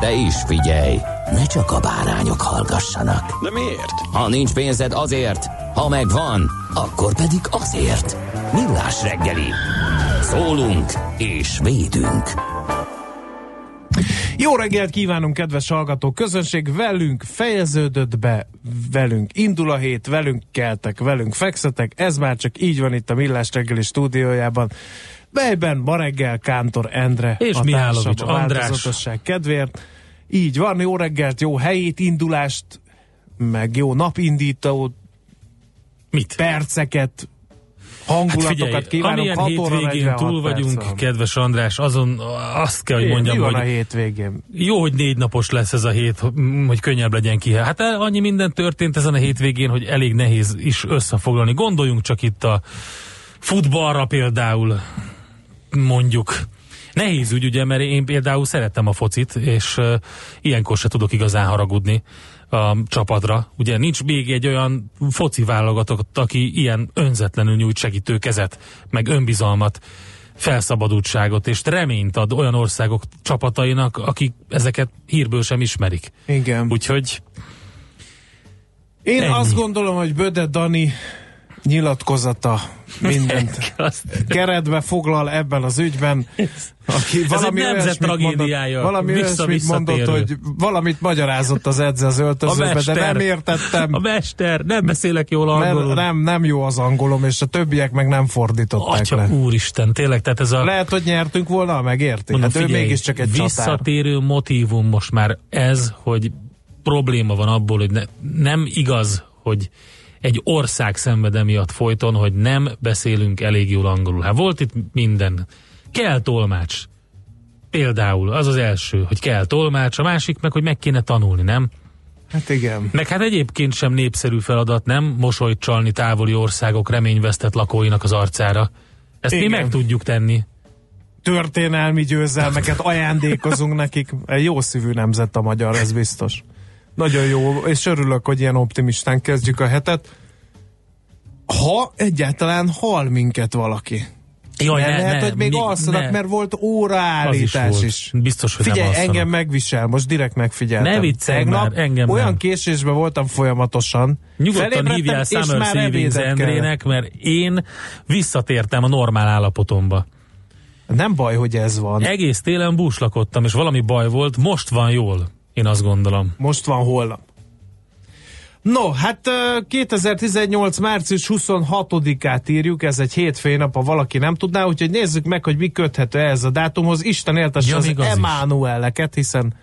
De is figyelj, ne csak a bárányok hallgassanak. De miért? Ha nincs pénzed azért, ha megvan, akkor pedig azért. Millás reggeli. Szólunk és védünk. Jó reggelt kívánunk, kedves hallgató közönség! Velünk fejeződött be, velünk indul a hét, velünk keltek, velünk fekszetek. Ez már csak így van itt a Millás reggeli stúdiójában. Melyben ma reggel Kántor Endre És a Mihálovics a András. kedvéért. Így van, jó reggelt, jó helyét, indulást, meg jó napindító Mit? perceket, hangulatokat Hát kívánunk. amilyen 6 óra hétvégén 46 túl vagyunk, van. kedves András, azon azt kell, hogy mondjam, Mi van a hogy hétvégén? jó, hogy négy napos lesz ez a hét, hogy könnyebb legyen ki. Hát annyi minden történt ezen a hétvégén, hogy elég nehéz is összefoglalni. Gondoljunk csak itt a futballra például, mondjuk. Nehéz ügy, ugye, mert én például szeretem a focit, és uh, ilyenkor se tudok igazán haragudni a csapatra. Ugye nincs még egy olyan foci válogatott, aki ilyen önzetlenül nyújt segítő kezet, meg önbizalmat, felszabadultságot és reményt ad olyan országok csapatainak, akik ezeket hírből sem ismerik. Igen. Úgyhogy Én Ennyi. azt gondolom, hogy Böde Dani nyilatkozata mindent keretbe foglal ebben az ügyben. Aki valami egy nemzet tragédiája. Mondott, valami olyasmit mondott, hogy valamit magyarázott az edze az öltözőbe, de nem értettem. A mester, nem beszélek jól angolul. Nem, nem jó az angolom, és a többiek meg nem fordították Atya, le. úristen, tényleg, tehát ez a... Lehet, hogy nyertünk volna, megérti? Hát ő mégiscsak egy csatár. visszatérő motivum most már ez, hogy probléma van abból, hogy ne, nem igaz, hogy egy ország szenved emiatt folyton, hogy nem beszélünk elég jól angolul. Hát volt itt minden. Kell tolmács. Például az az első, hogy kell tolmács, a másik meg, hogy meg kéne tanulni, nem? Hát igen. Meg hát egyébként sem népszerű feladat, nem? Mosolyt csalni távoli országok reményvesztett lakóinak az arcára. Ezt Igen. mi meg tudjuk tenni. Történelmi győzelmeket ajándékozunk nekik. Egy jó szívű nemzet a magyar, ez biztos. Nagyon jó, és örülök, hogy ilyen optimistán kezdjük a hetet. Ha egyáltalán hal minket valaki. Jaj, Mert ne, lehet, ne, hogy még mi- alszanak, ne. mert volt óraállítás is. is volt. Biztos, hogy nem Figyelj, alszanak. engem megvisel, most direkt megfigyeltem. Ne viccelj már, engem olyan nem. késésben voltam folyamatosan. Nyugodtan hívjál Summer Savings. Endrének, mert én visszatértem a normál állapotomba. Nem baj, hogy ez van. Egész télen búslakodtam, és valami baj volt, most van jól, én azt gondolom. Most van holnap. No, hát ö, 2018. március 26-át írjuk, ez egy hétfői nap, ha valaki nem tudná, úgyhogy nézzük meg, hogy mi köthető ehhez a dátumhoz. Isten éltesse Ja, az. Emánueleket, hiszen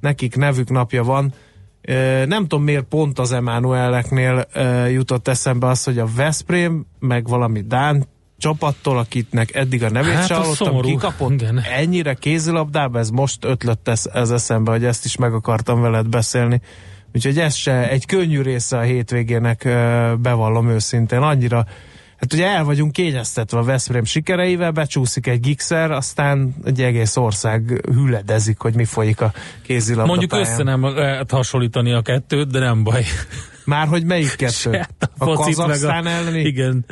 nekik nevük napja van. Nem tudom, miért pont az Emánueleknél jutott eszembe az, hogy a Veszprém, meg valami Dán csapattól, akitnek eddig a nevét Hát, se hallottam, kikapott Igen. ennyire kézilabdába, ez most ötlött ez, ez eszembe, hogy ezt is meg akartam veled beszélni. Úgyhogy ez se egy könnyű része a hétvégének, bevallom őszintén, annyira Hát ugye el vagyunk kényeztetve a Veszprém sikereivel, becsúszik egy gigszer, aztán egy egész ország hüledezik, hogy mi folyik a kézilabda Mondjuk pályán. össze nem lehet hasonlítani a kettőt, de nem baj. Már hogy melyik kettő? Se, A focit meg Kazaksztán elleni? Igen.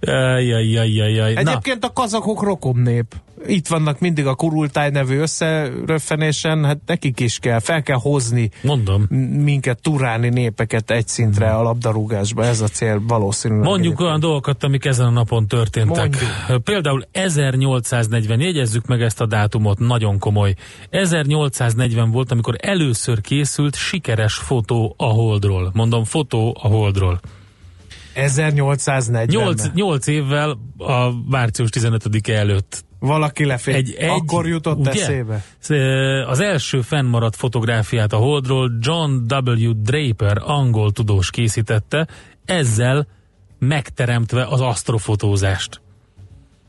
Jaj, jaj, jaj, jaj. Na, Egyébként a kazakok rokon nép. itt vannak mindig a kurultáj nevű összeröffenésen, hát nekik is kell, fel kell hozni Mondom. minket, turálni népeket egy szintre a labdarúgásba, ez a cél valószínűleg. Mondjuk egyébként. olyan dolgokat, amik ezen a napon történtek. Mondjuk. Például 1840, jegyezzük meg ezt a dátumot, nagyon komoly. 1840 volt, amikor először készült sikeres fotó a Holdról. Mondom, fotó a Holdról. 1840 8, 8 évvel a március 15-e előtt. Valaki lefér. Egy, egy, Akkor jutott ugye? eszébe. Az első fennmaradt fotográfiát a Holdról John W. Draper, angol tudós készítette, ezzel megteremtve az asztrofotózást.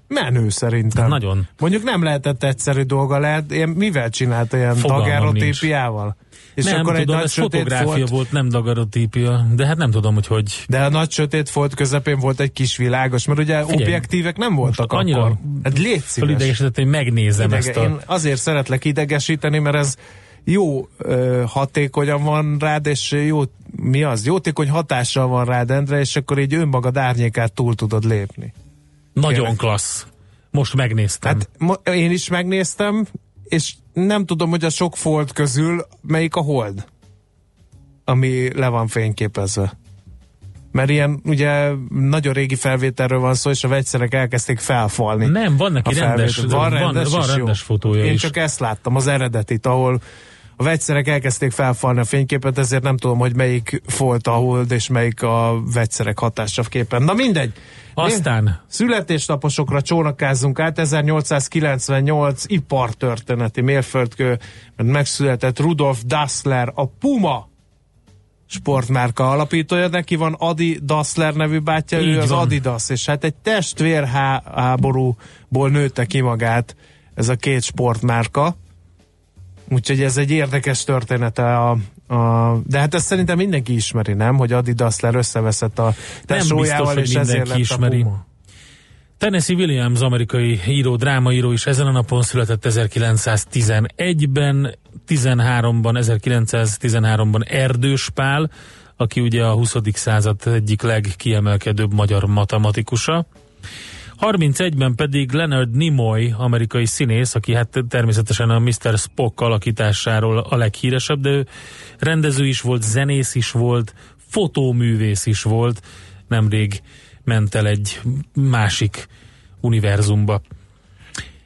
Menő szerintem. Hát nagyon. Mondjuk nem lehetett egyszerű dolga, lehet, ilyen, mivel csinálta ilyen Fogalmam dagerotípiával? És nem akkor egy tudom, nagy ez sötét fotográfia folt, volt, nem daguerreotípia, de hát nem tudom, hogy hogy. de a nagy sötét folt közepén volt egy kis világos, mert ugye Figyelj, objektívek nem voltak most annyira akkor. Hát légy szíves. Hogy megnézem Idege, ezt a... Én azért szeretlek idegesíteni, mert ez jó ö, hatékonyan van rád, és jó, mi az? Jótékony hatással van rád, Endre, és akkor így önmagad árnyékát túl tudod lépni. Nagyon kérlek. klassz. Most megnéztem. Hát mo- én is megnéztem, és nem tudom, hogy a sok folt közül melyik a hold, ami le van fényképezve. Mert ilyen ugye nagyon régi felvételről van szó, és a vegyszerek elkezdték felfalni. nem, van neki rendes, van, rendes, van is rendes fotója Én is. csak ezt láttam, az eredetit, ahol a vegyszerek elkezdték felfalni a fényképet, ezért nem tudom, hogy melyik volt a hold, és melyik a vegyszerek hatása képen. Na mindegy. Aztán Születésnaposokra csónakázzunk át, 1898 ipartörténeti mérföldkő, mert megszületett Rudolf Dassler, a Puma sportmárka alapítója, neki van Adi Dassler nevű bátyja, Így ő az van. Adidas, és hát egy testvérháborúból nőtte ki magát ez a két sportmárka, úgyhogy ez egy érdekes története a, a, de hát ezt szerintem mindenki ismeri, nem? Hogy Adi Dassler összeveszett a tesójával, hogy és ezért mindenki lett ismeri. a Puma. Tennessee Williams, amerikai író, drámaíró is ezen a napon született 1911-ben, 13-ban, 1913-ban Erdős Pál, aki ugye a 20. század egyik legkiemelkedőbb magyar matematikusa. 31-ben pedig Leonard Nimoy, amerikai színész, aki hát természetesen a Mr. Spock alakításáról a leghíresebb, de ő rendező is volt, zenész is volt, fotóművész is volt, nemrég ment el egy másik univerzumba.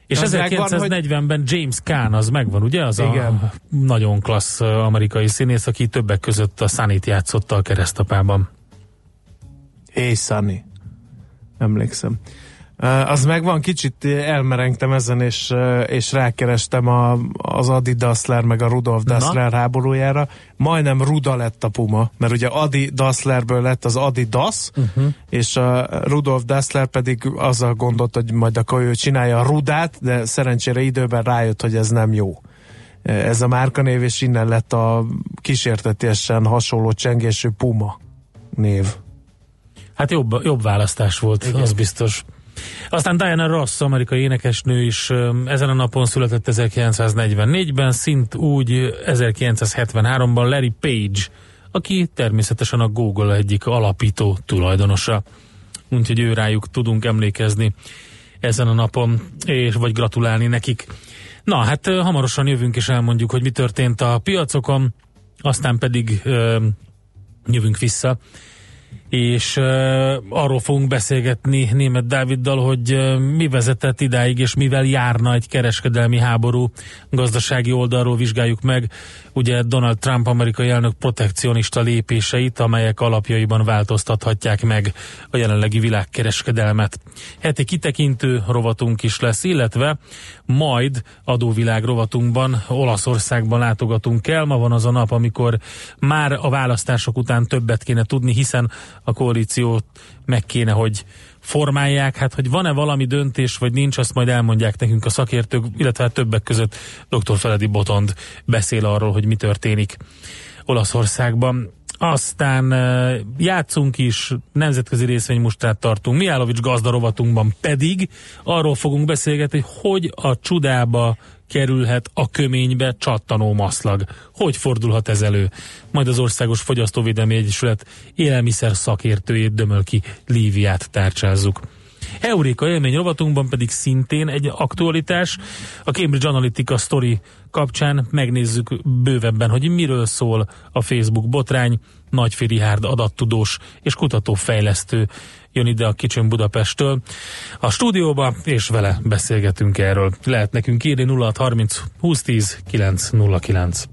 És Az megvan, 1940-ben James Caan, az megvan, ugye? Az Igen. a nagyon klassz amerikai színész, aki többek között a Sunny-t játszotta a keresztapában. Hey Sunny. Emlékszem. Az megvan, kicsit elmerengtem ezen, és, és rákerestem a, az Adi Dassler meg a Rudolf Dassler háborújára. Majdnem Ruda lett a Puma, mert ugye Adi Dasslerből lett az Adi Das, uh-huh. és a Rudolf Dassler pedig azzal gondolt, hogy majd akkor ő csinálja a Rudát, de szerencsére időben rájött, hogy ez nem jó. Ez a márkanév, és innen lett a kísértetésen hasonló csengésű Puma név. Hát jobb, jobb választás volt, Igen. az biztos. Aztán Diana Ross, amerikai énekesnő is ezen a napon született 1944-ben, szint úgy 1973-ban Larry Page, aki természetesen a Google egyik alapító tulajdonosa. Úgyhogy ő rájuk tudunk emlékezni ezen a napon, és vagy gratulálni nekik. Na, hát hamarosan jövünk és elmondjuk, hogy mi történt a piacokon, aztán pedig ö, jövünk vissza és uh, arról fogunk beszélgetni német Dáviddal, hogy uh, mi vezetett idáig, és mivel járna egy kereskedelmi háború gazdasági oldalról vizsgáljuk meg, ugye Donald Trump amerikai elnök protekcionista lépéseit, amelyek alapjaiban változtathatják meg a jelenlegi világkereskedelmet. Heti kitekintő rovatunk is lesz, illetve majd adóvilág rovatunkban Olaszországban látogatunk el. Ma van az a nap, amikor már a választások után többet kéne tudni, hiszen a koalíciót meg kéne, hogy formálják. Hát, hogy van-e valami döntés, vagy nincs, azt majd elmondják nekünk a szakértők, illetve hát többek között dr. Feledi Botond beszél arról, hogy mi történik Olaszországban. Aztán játszunk is, nemzetközi részvénymustrát tartunk, Miálovics gazdarovatunkban pedig arról fogunk beszélgetni, hogy a csudába kerülhet a köménybe csattanó maszlag. Hogy fordulhat ez elő? Majd az Országos Fogyasztóvédelmi Egyesület élelmiszer szakértőjét Dömölki Líviát tárcsázzuk. Euréka élmény rovatunkban pedig szintén egy aktualitás. A Cambridge Analytica story kapcsán megnézzük bővebben, hogy miről szól a Facebook botrány. Nagyféri Hárd adattudós és kutatófejlesztő jön ide a Kicsin Budapesttől a stúdióba, és vele beszélgetünk erről. Lehet nekünk írni 0630 2010 909.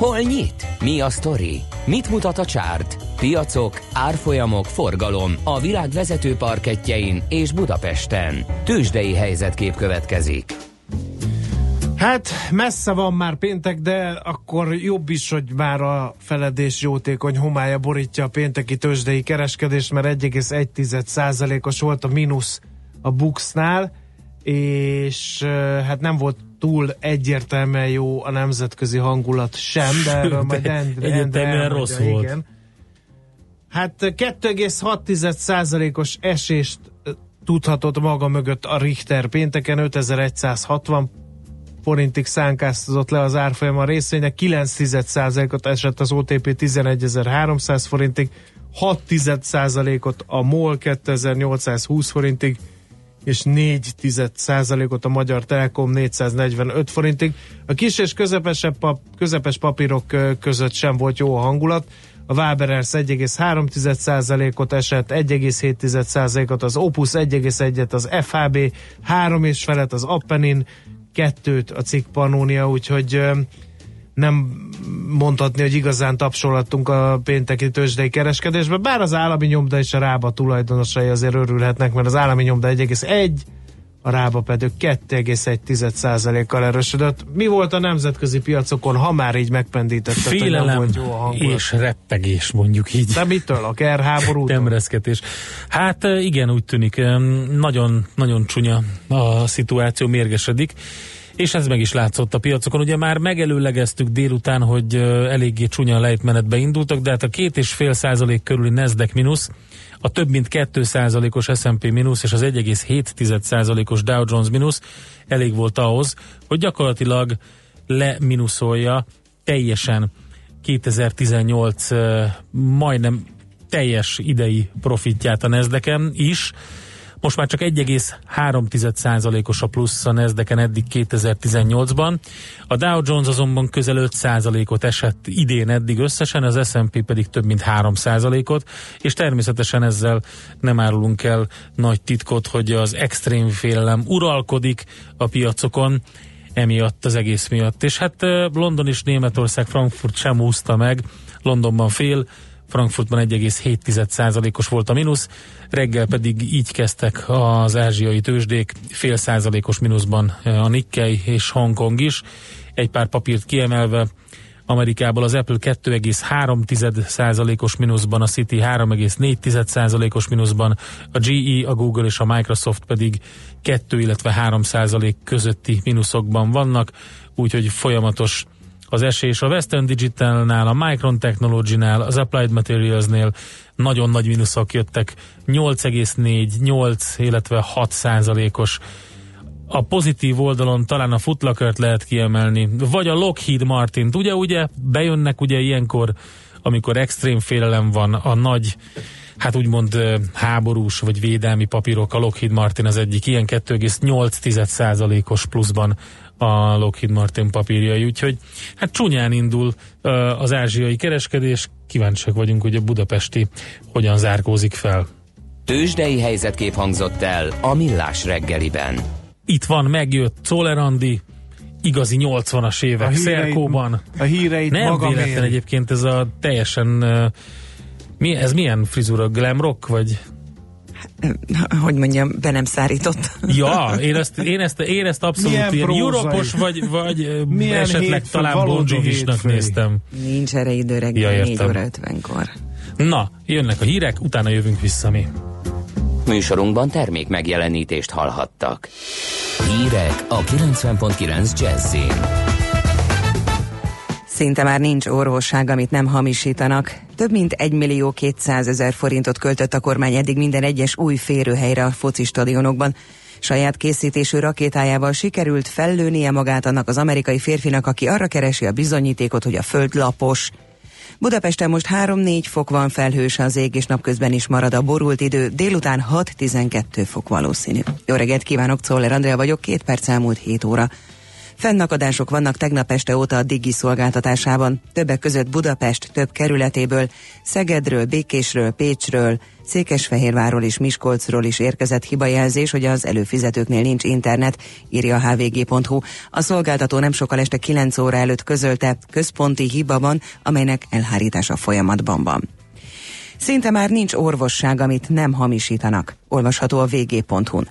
Hol nyit? Mi a sztori? Mit mutat a csárt? Piacok, árfolyamok, forgalom a világ vezető parketjein és Budapesten. Tősdei helyzetkép következik. Hát messze van már péntek, de akkor jobb is, hogy már a feledés jótékony homája borítja a pénteki tőzsdei kereskedést, mert 1,1%-os volt a mínusz a Buxnál, és hát nem volt túl egyértelműen jó a nemzetközi hangulat sem, de erről majd Endre, Egyértelműen rossz elmondja, volt. Igen. Hát 2,6%-os esést tudhatott maga mögött a Richter pénteken 5160 forintig szánkáztatott le az árfolyam a részvénynek, 9%-ot esett az OTP 11.300 forintig, 6%-ot a MOL 2820 forintig, és 4%-ot a Magyar Telekom 445 forintig. A kis és közepesebb pap, közepes papírok között sem volt jó a hangulat. a Waberers 1,3%-ot esett, 1,7%-ot az Opus 1,1-et, az FHB 3 és felet, az Appenin 2-t a cikk Pannonia, úgyhogy nem mondhatni, hogy igazán tapsolhattunk a pénteki tőzsdei kereskedésbe, bár az állami nyomda és a rába tulajdonosai azért örülhetnek, mert az állami nyomda 1,1, a rába pedig 2,1%-kal erősödött. Mi volt a nemzetközi piacokon, ha már így nem Félelem és rettegés, mondjuk így. De mitől? A kerháborútól? Temreszketés. Hát igen, úgy tűnik, nagyon, nagyon csúnya a szituáció, mérgesedik. És ez meg is látszott a piacokon. Ugye már megelőlegeztük délután, hogy eléggé csúnya lejtmenetbe indultak, de hát a két és fél százalék körüli Nasdaq mínusz, a több mint 2 százalékos S&P mínusz és az 1,7 százalékos Dow Jones mínusz elég volt ahhoz, hogy gyakorlatilag leminuszolja teljesen 2018 ö, majdnem teljes idei profitját a nasdaq is. Most már csak 1,3%-os a plusz a nasdaq eddig 2018-ban. A Dow Jones azonban közel 5%-ot esett idén eddig összesen, az S&P pedig több mint 3%-ot, és természetesen ezzel nem árulunk el nagy titkot, hogy az extrém félelem uralkodik a piacokon, emiatt az egész miatt. És hát London és Németország, Frankfurt sem úszta meg, Londonban fél, Frankfurtban 1,7%-os volt a mínusz, reggel pedig így kezdtek az ázsiai tőzsdék, fél százalékos mínuszban a Nikkei és Hongkong is, egy pár papírt kiemelve, Amerikából az Apple 2,3%-os mínuszban, a City 3,4%-os mínuszban, a GE, a Google és a Microsoft pedig 2, illetve 3% közötti mínuszokban vannak, úgyhogy folyamatos az esés a Western Digitalnál, a Micron Technology-nál, az Applied Materials-nél nagyon nagy mínuszok jöttek, 8,4, 8, illetve 6 százalékos. A pozitív oldalon talán a Footlockert lehet kiemelni, vagy a Lockheed Martin. Ugye, ugye bejönnek ugye ilyenkor, amikor extrém félelem van, a nagy hát úgymond háborús vagy védelmi papírok, a Lockheed Martin az egyik ilyen 2,8%-os pluszban a Lockheed Martin papírjai, úgyhogy hát csúnyán indul az ázsiai kereskedés, kíváncsiak vagyunk, hogy a budapesti hogyan zárkózik fel. Tőzsdei helyzetkép hangzott el a Millás reggeliben. Itt van, megjött Czoller Andi, igazi 80-as évek, Szerkóban. a híreit Nem maga véletlen egyébként ez a teljesen mi, ez milyen frizura? Glam rock? Vagy? Hogy mondjam, be nem szárított. Ja, én ezt, én ezt, én ezt abszolút Milyen ilyen. Europos, vagy, vagy Milyen esetleg hétfő, talán Bon néztem. Nincs erre idő reggel, Ja, 4 értem. óra 50-kor. Na, jönnek a hírek, utána jövünk vissza mi. Műsorunkban termék megjelenítést hallhattak. Hírek a 90.9 Jazzin. Szinte már nincs orvosság, amit nem hamisítanak. Több mint 1 millió 200 ezer forintot költött a kormány eddig minden egyes új férőhelyre a foci stadionokban. Saját készítésű rakétájával sikerült fellőnie magát annak az amerikai férfinak, aki arra keresi a bizonyítékot, hogy a föld lapos. Budapesten most 3-4 fok van felhős az ég, és napközben is marad a borult idő, délután 6-12 fok valószínű. Jó reggelt kívánok, Czoller Andrea vagyok, két perc elmúlt 7 óra. Fennakadások vannak tegnap este óta a Digi szolgáltatásában. Többek között Budapest több kerületéből, Szegedről, Békésről, Pécsről, Székesfehérvárról és Miskolcról is érkezett hibajelzés, hogy az előfizetőknél nincs internet, írja a hvg.hu. A szolgáltató nem sokkal este 9 óra előtt közölte, központi hiba van, amelynek elhárítása folyamatban van. Szinte már nincs orvosság, amit nem hamisítanak. Olvasható a vg.hu-n.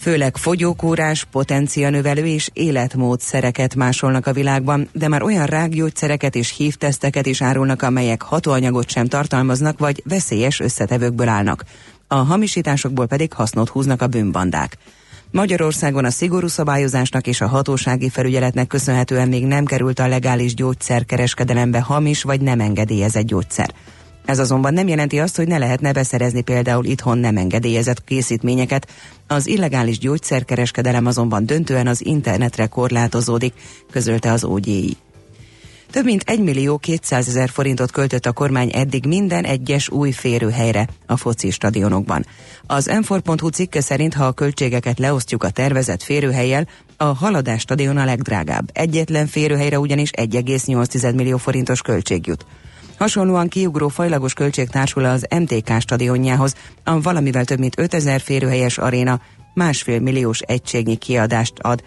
Főleg fogyókúrás, potencianövelő és életmódszereket másolnak a világban, de már olyan rákgyógyszereket és hívteszteket is árulnak, amelyek hatóanyagot sem tartalmaznak, vagy veszélyes összetevőkből állnak. A hamisításokból pedig hasznot húznak a bűnbandák. Magyarországon a szigorú szabályozásnak és a hatósági felügyeletnek köszönhetően még nem került a legális gyógyszerkereskedelembe hamis vagy nem engedélyezett gyógyszer. Ez azonban nem jelenti azt, hogy ne lehetne beszerezni például itthon nem engedélyezett készítményeket. Az illegális gyógyszerkereskedelem azonban döntően az internetre korlátozódik, közölte az OGI. Több mint 1 millió 200 ezer forintot költött a kormány eddig minden egyes új férőhelyre a foci stadionokban. Az m cikke szerint, ha a költségeket leosztjuk a tervezett férőhelyel, a Haladás stadion a legdrágább. Egyetlen férőhelyre ugyanis 1,8 millió forintos költség jut. Hasonlóan kiugró fajlagos költség társul az MTK stadionjához, a valamivel több mint 5000 férőhelyes aréna másfél milliós egységnyi kiadást ad.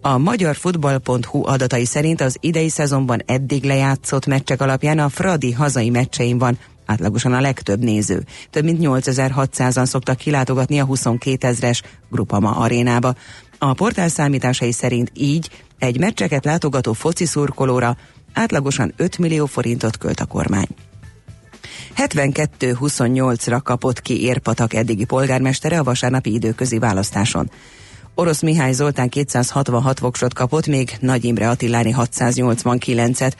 A magyar futball.hu adatai szerint az idei szezonban eddig lejátszott meccsek alapján a Fradi hazai meccsein van átlagosan a legtöbb néző. Több mint 8600-an szoktak kilátogatni a 22 ezres Grupama arénába. A portál számításai szerint így egy meccseket látogató foci szurkolóra átlagosan 5 millió forintot költ a kormány. 72-28-ra kapott ki Érpatak eddigi polgármestere a vasárnapi időközi választáson. Orosz Mihály Zoltán 266 voksot kapott, még Nagy Imre Attiláni 689-et.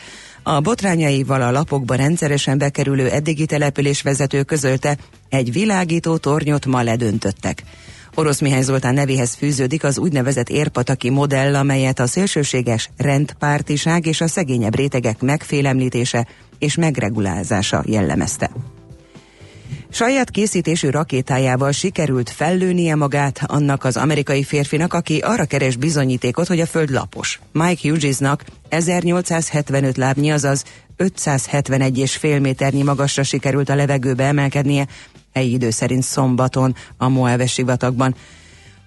A botrányaival a lapokba rendszeresen bekerülő eddigi településvezető közölte, egy világító tornyot ma ledöntöttek. Orosz Mihály Zoltán nevéhez fűződik az úgynevezett érpataki modell, amelyet a szélsőséges rendpártiság és a szegényebb rétegek megfélemlítése és megregulázása jellemezte. Saját készítésű rakétájával sikerült fellőnie magát annak az amerikai férfinak, aki arra keres bizonyítékot, hogy a föld lapos. Mike Hughesnak 1875 lábnyi, azaz 571,5 méternyi magasra sikerült a levegőbe emelkednie, helyi idő szerint szombaton a Moave sivatagban.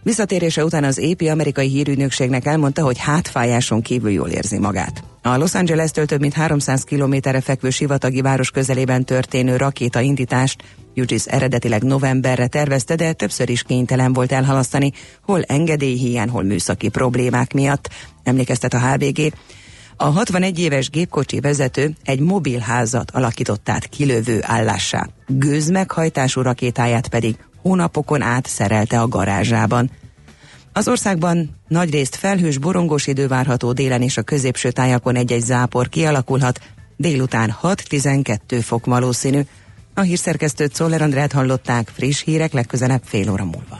Visszatérése után az épi amerikai hírügynökségnek elmondta, hogy hátfájáson kívül jól érzi magát. A Los Angeles-től több mint 300 kilométerre fekvő sivatagi város közelében történő rakéta indítást Hughes eredetileg novemberre tervezte, de többször is kénytelen volt elhalasztani, hol engedélyhiány, hol műszaki problémák miatt, emlékeztet a HVG. A 61 éves gépkocsi vezető egy mobilházat alakított át kilövő állássá. Gőzmeghajtású rakétáját pedig hónapokon át szerelte a garázsában. Az országban nagyrészt felhős borongós idő várható délen és a középső tájakon egy-egy zápor kialakulhat, délután 6-12 fok valószínű. A hírszerkesztőt Szoller Andrát hallották, friss hírek legközelebb fél óra múlva.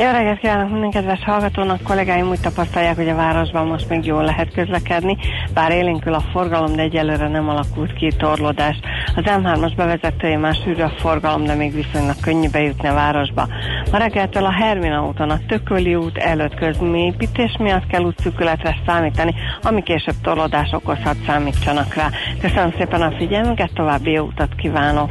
Jó reggelt kívánok minden kedves hallgatónak, kollégáim úgy tapasztalják, hogy a városban most még jól lehet közlekedni, bár élénkül a forgalom, de egyelőre nem alakult ki torlódás. Az M3-as bevezetője már sűrű a forgalom, de még viszonylag könnyű bejutni a városba. Ma reggeltől a Hermina úton a Tököli út előtt közműépítés miatt kell útszűkületre számítani, ami később torlódás okozhat, számítsanak rá. Köszönöm szépen a figyelmüket, további jó utat kívánok!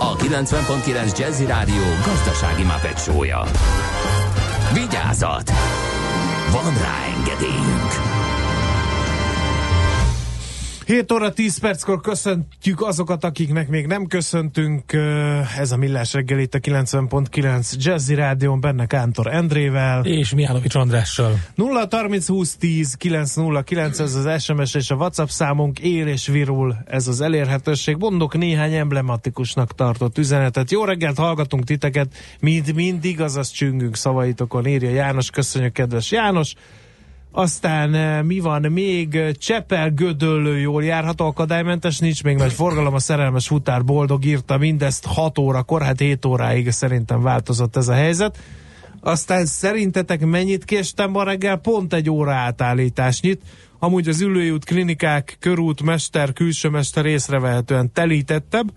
a 90.9 Jazzy Rádió gazdasági mapetsója. Vigyázat! Van rá engedélyünk! 7 óra 10 perckor köszöntjük azokat, akiknek még nem köszöntünk. Ez a Millás reggel itt a 90.9 Jazzy Rádion, benne Kántor Endrével. És Mihálovics Andrással. 0 30 20 10 909 ez az SMS és a WhatsApp számunk él és virul ez az elérhetőség. Mondok néhány emblematikusnak tartott üzenetet. Jó reggelt, hallgatunk titeket, mint mindig, azaz csüngünk szavaitokon, írja János. Köszönjük, kedves János. Aztán eh, mi van még? Csepel Gödöllő jól járható, akadálymentes, nincs még nagy forgalom, a szerelmes futár boldog írta mindezt 6 órakor, hát 7 óráig szerintem változott ez a helyzet. Aztán szerintetek mennyit késtem ma reggel? Pont egy óra átállításnyit. Amúgy az ülőjút klinikák, körút, mester, külső mester észrevehetően telítettebb,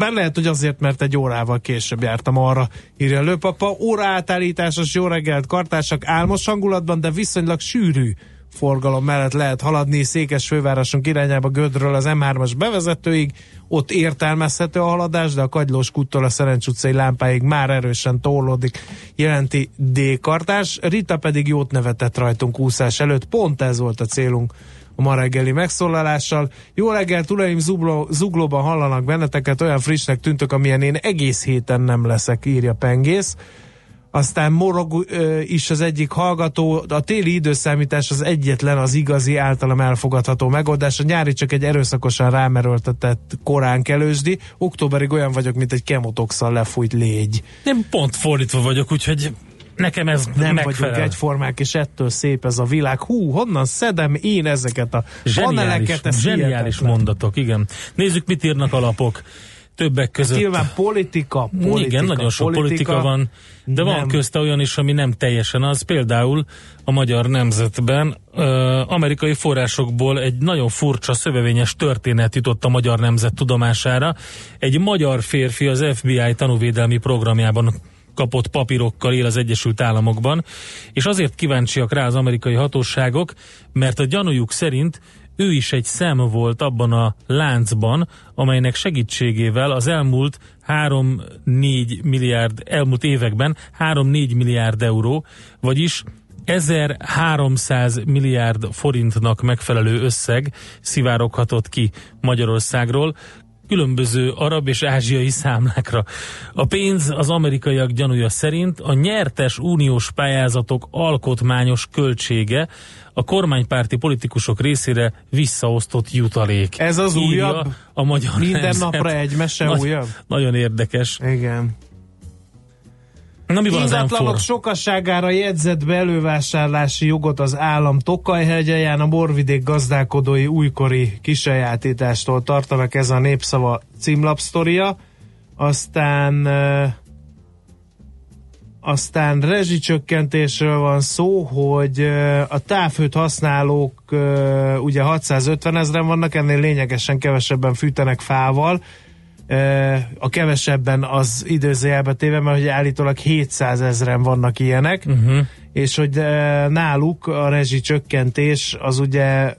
bár lehet, hogy azért, mert egy órával később jártam arra, írja Lőpapa. Óra átállításos jó reggelt, kartársak. Álmos hangulatban, de viszonylag sűrű forgalom mellett lehet haladni. Székes fővárosunk irányába Gödről az M3-as bevezetőig, ott értelmezhető a haladás, de a Kagylós kuttól a Szerencs utcai lámpáig már erősen torlódik, jelenti D-kartás. Rita pedig jót nevetett rajtunk úszás előtt, pont ez volt a célunk a ma reggeli megszólalással. Jó reggelt, uraim, zugló, zuglóban hallanak benneteket, olyan frissnek tűntök, amilyen én egész héten nem leszek, írja Pengész. Aztán morog ö, is az egyik hallgató, a téli időszámítás az egyetlen, az igazi, általam elfogadható megoldás. A nyári csak egy erőszakosan rámerőltetett korán kelősdi. Októberig olyan vagyok, mint egy kemotoxal lefújt légy. Én pont fordítva vagyok, úgyhogy nekem ez Nem megfelel. vagyunk egyformák, és ettől szép ez a világ. Hú, honnan szedem én ezeket a paneleket? Ez zseniális hihetetlen. mondatok, igen. Nézzük, mit írnak a lapok. Többek között... Nyilván politika, politika, igen, nagyon sok politika, politika van, de van nem. közte olyan is, ami nem teljesen az. Például a Magyar Nemzetben ö, amerikai forrásokból egy nagyon furcsa, szövevényes történet jutott a Magyar Nemzet tudomására. Egy magyar férfi az FBI tanúvédelmi programjában kapott papírokkal él az Egyesült Államokban, és azért kíváncsiak rá az amerikai hatóságok, mert a gyanújuk szerint ő is egy szem volt abban a láncban, amelynek segítségével az elmúlt 3-4 milliárd, elmúlt években 3-4 milliárd euró, vagyis 1300 milliárd forintnak megfelelő összeg szivároghatott ki Magyarországról különböző arab és ázsiai számlákra. A pénz az amerikaiak gyanúja szerint a nyertes uniós pályázatok alkotmányos költsége a kormánypárti politikusok részére visszaosztott jutalék. Ez az Írja újabb? A magyar Minden Nemzet. napra egy mese Nagy- újabb? Nagyon érdekes. Igen. Na mi van Ingatlanok M4? sokasságára jegyzett be elővásárlási jogot az állam Tokajhegyeján a borvidék gazdálkodói újkori kisajátítástól tartanak ez a népszava címlapsztoria. Aztán aztán rezsicsökkentésről van szó, hogy a távhőt használók ugye 650 ezeren vannak, ennél lényegesen kevesebben fűtenek fával, a kevesebben az időzőjelbe téve, mert hogy állítólag 700 ezeren vannak ilyenek, Uh-huh. és hogy náluk a rezsicsökkentés az ugye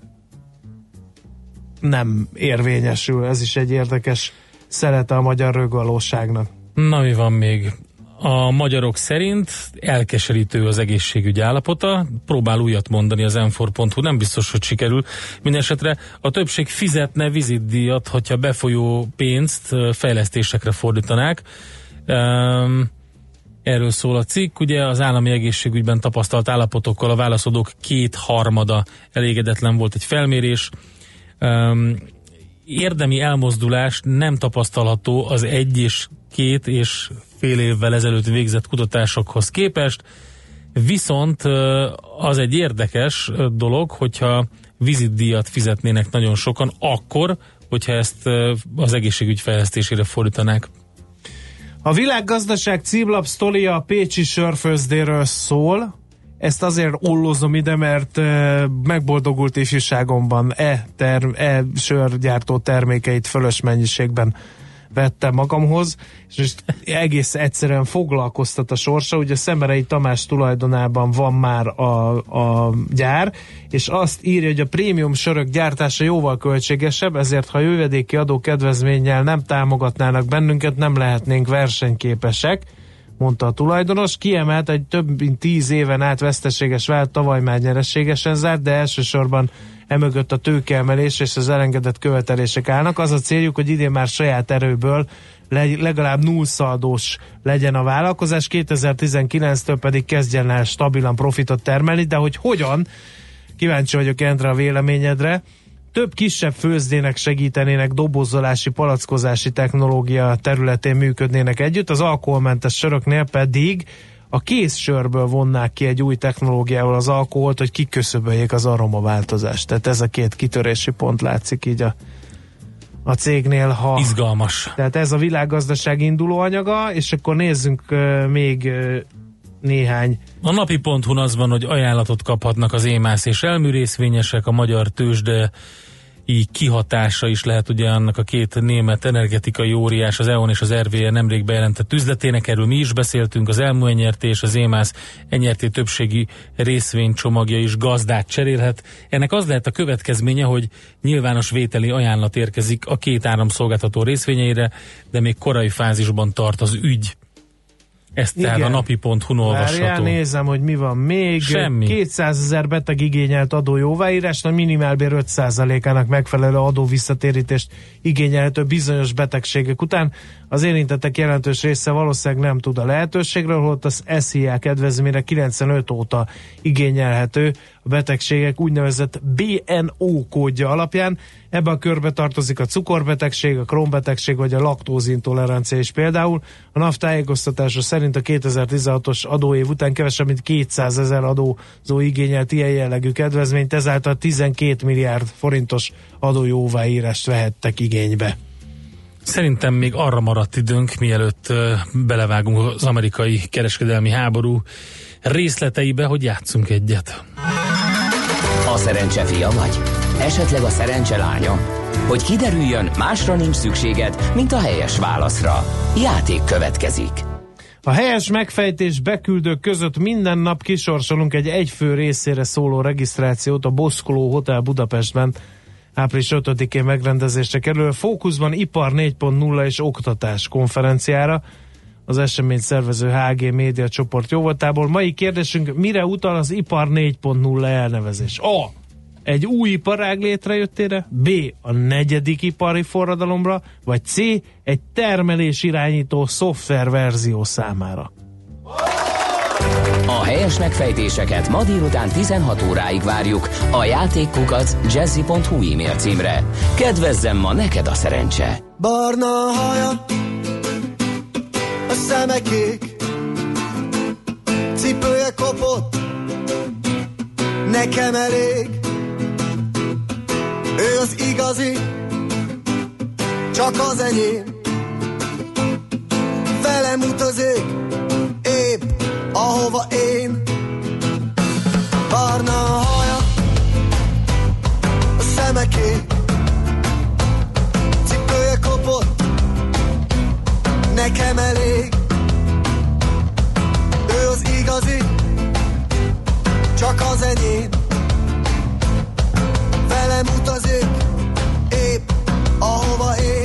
nem érvényesül. Ez is egy érdekes szelete a magyar rögvalóságnak. Na mi van még? A magyarok szerint elkeserítő az egészségügy állapota, próbál újat mondani az m nem biztos, hogy sikerül. Mindenesetre a többség fizetne vizitdíjat, hogyha befolyó pénzt fejlesztésekre fordítanák. Um, Erről szól a cikk, ugye az állami egészségügyben tapasztalt állapotokkal a válaszadók kétharmada elégedetlen volt egy felmérés. Um, érdemi elmozdulás nem tapasztalható az egy és két és fél évvel ezelőtt végzett kutatásokhoz képest, viszont az egy érdekes dolog, hogyha vizitdíjat fizetnének nagyon sokan, akkor, hogyha ezt az egészségügy fejlesztésére fordítanák. A világgazdaság címlap sztoria a Pécsi sörfőzdéről szól. Ezt azért ollozom ide, mert e, megboldogult ifjúságomban e, term, e sörgyártó termékeit fölös mennyiségben vettem magamhoz, és egész egyszerűen foglalkoztat a sorsa, ugye Szemerei Tamás tulajdonában van már a, a gyár, és azt írja, hogy a prémium sörök gyártása jóval költségesebb, ezért ha jövedéki adó kedvezménnyel nem támogatnának bennünket, nem lehetnénk versenyképesek mondta a tulajdonos. Kiemelt egy több mint tíz éven át veszteséges vált, tavaly már nyereségesen zárt, de elsősorban emögött a tőkeemelés és az elengedett követelések állnak. Az a céljuk, hogy idén már saját erőből legalább nullszaldós legyen a vállalkozás, 2019-től pedig kezdjen el stabilan profitot termelni, de hogy hogyan, kíváncsi vagyok Endre a véleményedre, több kisebb főzdének segítenének dobozolási, palackozási technológia területén működnének együtt, az alkoholmentes söröknél pedig a kész sörből vonnák ki egy új technológiával az alkoholt, hogy kiköszöböljék az aromaváltozást. Tehát ez a két kitörési pont látszik így a, a cégnél. Ha, Izgalmas. Tehát ez a világgazdaság induló anyaga, és akkor nézzünk uh, még uh, néhány. A napi ponton az van, hogy ajánlatot kaphatnak az émász és elműrészvényesek, a magyar tőzsde így kihatása is lehet ugye annak a két német energetikai óriás, az EON és az RVE nemrég bejelentett üzletének, erről mi is beszéltünk, az elmú enyerté és az émász enyerté többségi részvénycsomagja is gazdát cserélhet. Ennek az lehet a következménye, hogy nyilvános vételi ajánlat érkezik a két áramszolgáltató részvényeire, de még korai fázisban tart az ügy. Ezt Igen. tehát a napi.hu-n olvasható. Várjál, nézem, hogy mi van még. Semmi. 200 ezer beteg igényelt adó jóváírás, a minimálbér 5%-ának megfelelő adó visszatérítést igényelhető bizonyos betegségek után. Az érintettek jelentős része valószínűleg nem tud a lehetőségről, holott az SZIA kedvezményre 95 óta igényelhető a betegségek úgynevezett BNO kódja alapján. Ebben a körbe tartozik a cukorbetegség, a krónbetegség vagy a laktózintolerancia is például. A NAV tájékoztatása szerint a 2016-os adóév után kevesebb, mint 200 ezer adózó igényelt ilyen jellegű kedvezményt, ezáltal 12 milliárd forintos adójóváírást vehettek igénybe. Szerintem még arra maradt időnk, mielőtt belevágunk az amerikai kereskedelmi háború részleteibe, hogy játszunk egyet. A szerencse fia vagy? Esetleg a szerencse lánya? Hogy kiderüljön, másra nincs szükséged, mint a helyes válaszra. Játék következik. A helyes megfejtés beküldők között minden nap kisorsolunk egy egyfő részére szóló regisztrációt a Boszkoló Hotel Budapestben április 5-én megrendezésre kerül. Fókuszban Ipar 4.0 és Oktatás konferenciára az esemény szervező HG Média csoport jóvoltából. Mai kérdésünk, mire utal az Ipar 4.0 elnevezés? A. Egy új iparág létrejöttére, B. A negyedik ipari forradalomra, vagy C. Egy termelés irányító szoftververzió számára. A helyes megfejtéseket ma délután 16 óráig várjuk a játékkukac jazzy.hu e-mail címre. Kedvezzem ma neked a szerencse! Barna haja, a szeme kék, cipője kopott, nekem elég. Ő az igazi, csak az enyém. Velem utazik, ahova én. Barna a haja, a szeme kék, cipője kopott, nekem elég. Ő az igazi, csak az enyém. Velem utazik, épp ahova én.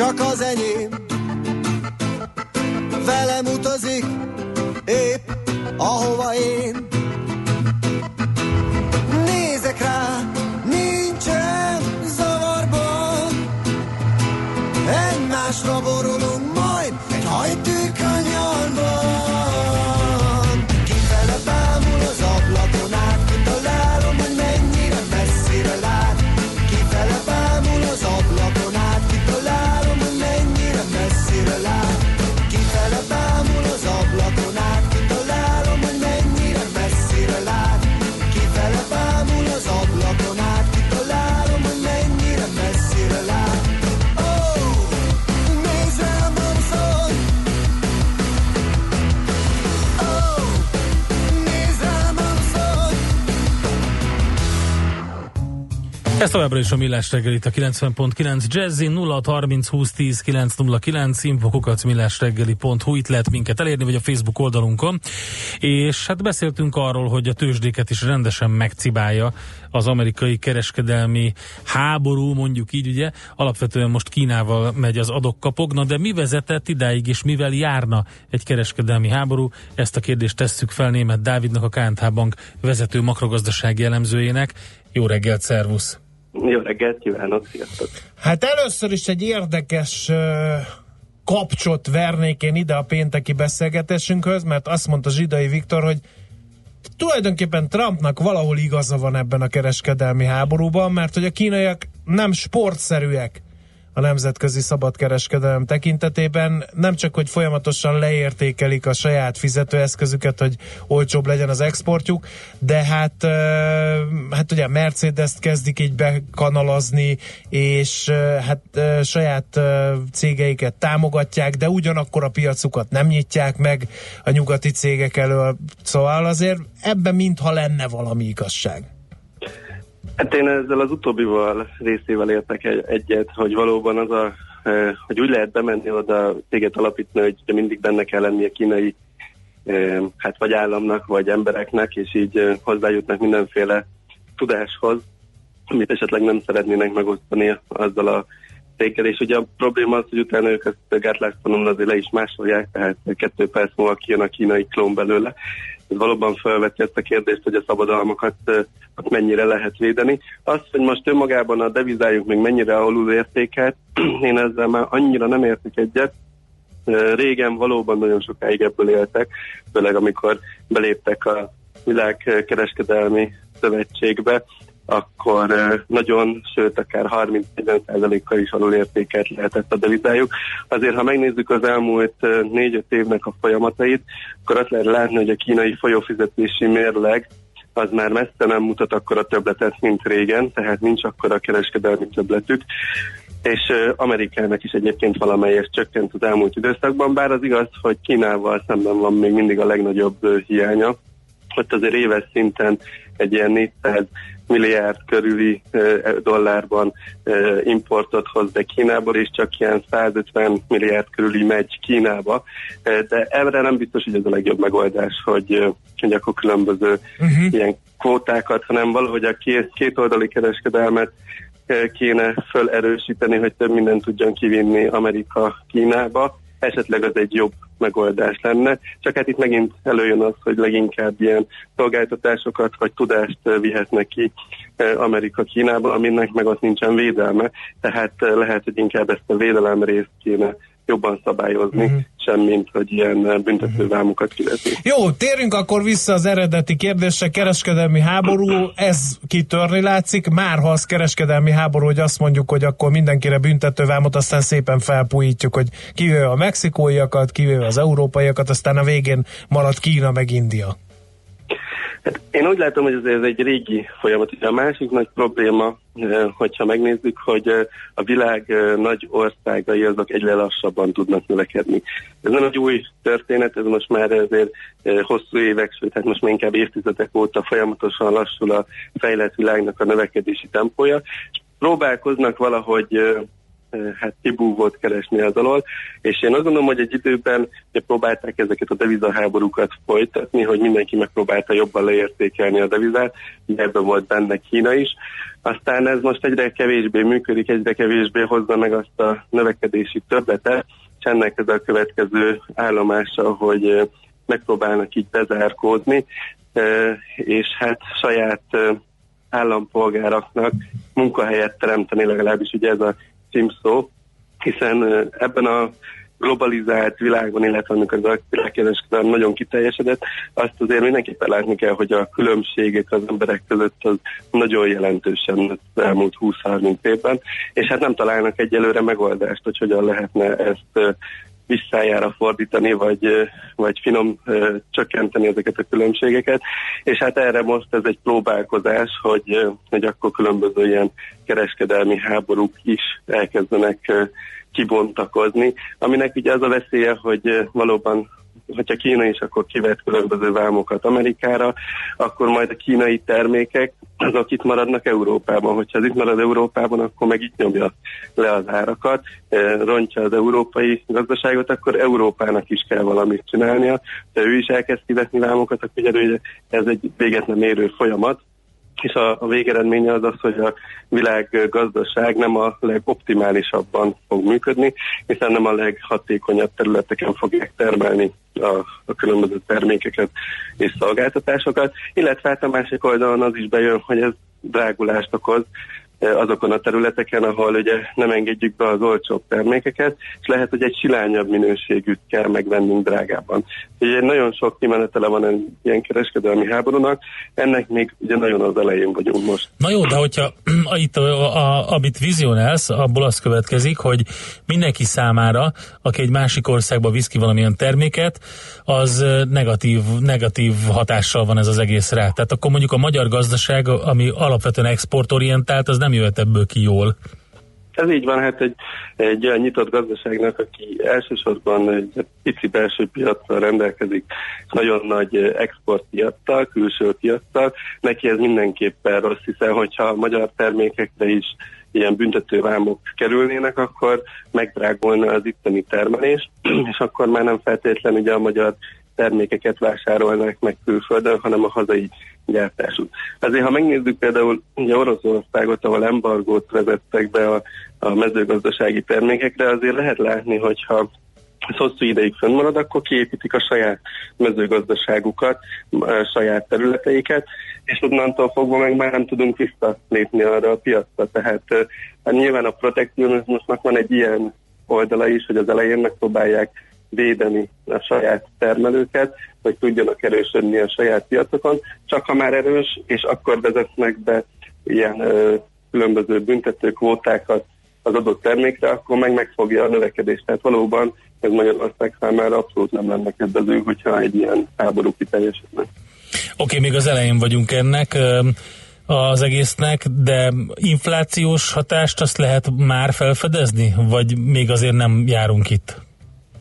Csak az enyém. Velem utazik, épp ahova én. Ez továbbra is a Millás reggel a 90.9 Jazzy 0630 20 10 909 infokukac millásreggeli.hu itt lehet minket elérni, vagy a Facebook oldalunkon. És hát beszéltünk arról, hogy a tőzsdéket is rendesen megcibálja az amerikai kereskedelmi háború, mondjuk így ugye. Alapvetően most Kínával megy az adok-kapok, na de mi vezetett idáig, és mivel járna egy kereskedelmi háború? Ezt a kérdést tesszük fel német Dávidnak, a KNH Bank vezető makrogazdasági elemzőjének. Jó reggelt, szervusz! Jó reggelt kívánok, sziasztok! Hát először is egy érdekes kapcsot vernék én ide a pénteki beszélgetésünkhöz, mert azt mondta Zsidai Viktor, hogy tulajdonképpen Trumpnak valahol igaza van ebben a kereskedelmi háborúban, mert hogy a kínaiak nem sportszerűek a nemzetközi szabadkereskedelem tekintetében, nem csak, hogy folyamatosan leértékelik a saját fizetőeszközüket, hogy olcsóbb legyen az exportjuk, de hát, hát ugye a Mercedes-t kezdik így bekanalazni, és hát saját cégeiket támogatják, de ugyanakkor a piacukat nem nyitják meg a nyugati cégek elől, szóval azért ebben mintha lenne valami igazság. Hát én ezzel az utóbbival részével értek egy, egyet, hogy valóban az a, eh, hogy úgy lehet bemenni oda céget alapítani, hogy ugye mindig benne kell lenni a kínai eh, hát vagy államnak, vagy embereknek, és így eh, hozzájutnak mindenféle tudáshoz, amit esetleg nem szeretnének megosztani azzal a céggel, és ugye a probléma az, hogy utána ők ezt gátlástalon azért le is másolják, tehát kettő perc múlva kijön a kínai klón belőle. Valóban felveti ezt a kérdést, hogy a szabadalmakat ott mennyire lehet védeni. Az, hogy most önmagában a devizájuk még mennyire alul értékelt, én ezzel már annyira nem értek egyet, Régen valóban nagyon sokáig ebből éltek, főleg amikor beléptek a világkereskedelmi szövetségbe, akkor nagyon, sőt akár 30-40%-kal is alulértékelt lehetett a devizájuk. Azért, ha megnézzük az elmúlt 4-5 évnek a folyamatait, akkor azt lehet látni, hogy a kínai folyófizetési mérleg az már messze nem mutat akkor a többletet, mint régen, tehát nincs akkor a kereskedelmi többletük és Amerikának is egyébként valamelyest csökkent az elmúlt időszakban, bár az igaz, hogy Kínával szemben van még mindig a legnagyobb hiánya. Ott azért éves szinten egy ilyen 400 milliárd körüli dollárban importot hoz be Kínából, és csak ilyen 150 milliárd körüli megy Kínába. De erre nem biztos, hogy ez a legjobb megoldás, hogy, hogy akkor különböző uh-huh. ilyen kvótákat, hanem valahogy a két, kétoldali kereskedelmet eh, kéne felerősíteni, hogy több mindent tudjon kivinni Amerika Kínába. Esetleg az egy jobb megoldás lenne. Csak hát itt megint előjön az, hogy leginkább ilyen szolgáltatásokat vagy tudást vihetnek ki Amerika Kínába, aminek meg ott nincsen védelme. Tehát eh, lehet, hogy inkább ezt a védelem részt kéne jobban szabályozni, uh-huh. semmint, hogy ilyen eh, büntetővámokat kivetni. Jó, térjünk akkor vissza az eredeti kérdésre, kereskedelmi háború, ez kitörni látszik, már ha az kereskedelmi háború, hogy azt mondjuk, hogy akkor mindenkire büntetővámot, aztán szépen felpújítjuk, hogy kivéve a mexikóiakat, kivéve az európaiakat, aztán a végén marad Kína meg India. Hát én úgy látom, hogy ez egy régi folyamat. A másik nagy probléma, eh, hogyha megnézzük, hogy eh, a világ eh, nagy országai azok egyre lassabban tudnak növekedni. Ez nem egy új történet, ez most már azért hosszú évek, sőt, hát most már inkább évtizedek óta folyamatosan lassul a fejlett világnak a növekedési tempója, és próbálkoznak valahogy hát kibúvót keresni az alól, és én azt gondolom, hogy egy időben próbálták ezeket a devizaháborúkat folytatni, hogy mindenki megpróbálta jobban leértékelni a devizát, ugye ebben volt benne Kína is, aztán ez most egyre kevésbé működik, egyre kevésbé hozza meg azt a növekedési többletet, és ennek ez a következő állomása, hogy megpróbálnak így bezárkódni, ö, és hát saját állampolgáraknak munkahelyet teremteni, legalábbis ugye ez a címszó, hiszen ebben a globalizált világban, illetve amikor az világkereskedelem nagyon kiteljesedett, azt azért mindenképpen látni kell, hogy a különbségek az emberek között az nagyon jelentősen az elmúlt 20-30 évben, és hát nem találnak egyelőre megoldást, hogy hogyan lehetne ezt visszájára fordítani, vagy, vagy finom csökkenteni ezeket a különbségeket. És hát erre most ez egy próbálkozás, hogy, hogy akkor különböző ilyen kereskedelmi háborúk is elkezdenek kibontakozni, aminek ugye az a veszélye, hogy valóban hogyha Kína is akkor kivet különböző vámokat Amerikára, akkor majd a kínai termékek azok itt maradnak Európában. Hogyha az itt marad Európában, akkor meg itt nyomja le az árakat, rontja az európai gazdaságot, akkor Európának is kell valamit csinálnia. Ha ő is elkezd kivetni vámokat, akkor ugye ez egy véget nem érő folyamat, és a, végeredménye az az, hogy a világ gazdaság nem a legoptimálisabban fog működni, hiszen nem a leghatékonyabb területeken fogják termelni a, a különböző termékeket és szolgáltatásokat, illetve hát a másik oldalon az is bejön, hogy ez drágulást okoz, azokon a területeken, ahol ugye nem engedjük be az olcsóbb termékeket, és lehet, hogy egy silányabb minőségűt kell megvennünk drágában. Ugye nagyon sok kimenetele van egy ilyen kereskedelmi háborúnak, ennek még ugye nagyon az elején vagyunk most. Na jó, de hogyha itt a, a, amit vizionálsz, abból az következik, hogy mindenki számára, aki egy másik országba visz ki valamilyen terméket, az negatív, negatív hatással van ez az egész rá. Tehát akkor mondjuk a magyar gazdaság, ami alapvetően exportorientált, az nem jöhet ebből ki jól. Ez így van, hát egy, egy olyan nyitott gazdaságnak, aki elsősorban egy pici belső piaccal rendelkezik, nagyon nagy exportpiaccal, külső piaccal, neki ez mindenképpen rossz, hiszen hogyha a magyar termékekre is ilyen büntetővámok kerülnének, akkor megdrágulna az itteni termelés, és akkor már nem feltétlenül ugye a magyar termékeket vásárolnak meg külföldön, hanem a hazai gyártású. Azért, ha megnézzük például ugye Oroszországot, ahol embargót vezettek be a, a mezőgazdasági termékekre, azért lehet látni, hogyha ez hosszú ideig fönnmarad, akkor kiépítik a saját mezőgazdaságukat, a saját területeiket, és onnantól fogva meg már nem tudunk visszalépni arra a piacra. Tehát hát nyilván a protekcionizmusnak van egy ilyen oldala is, hogy az elején megpróbálják védeni a saját termelőket, hogy tudjanak erősödni a saját piacokon, csak ha már erős, és akkor vezetnek be ilyen ö, különböző büntető kvótákat az adott termékre, akkor meg megfogja a növekedést. Tehát valóban ez Magyarország számára abszolút nem lenne kedvező, hogyha egy ilyen háború kiteljesedne. Oké, okay, még az elején vagyunk ennek az egésznek, de inflációs hatást azt lehet már felfedezni, vagy még azért nem járunk itt?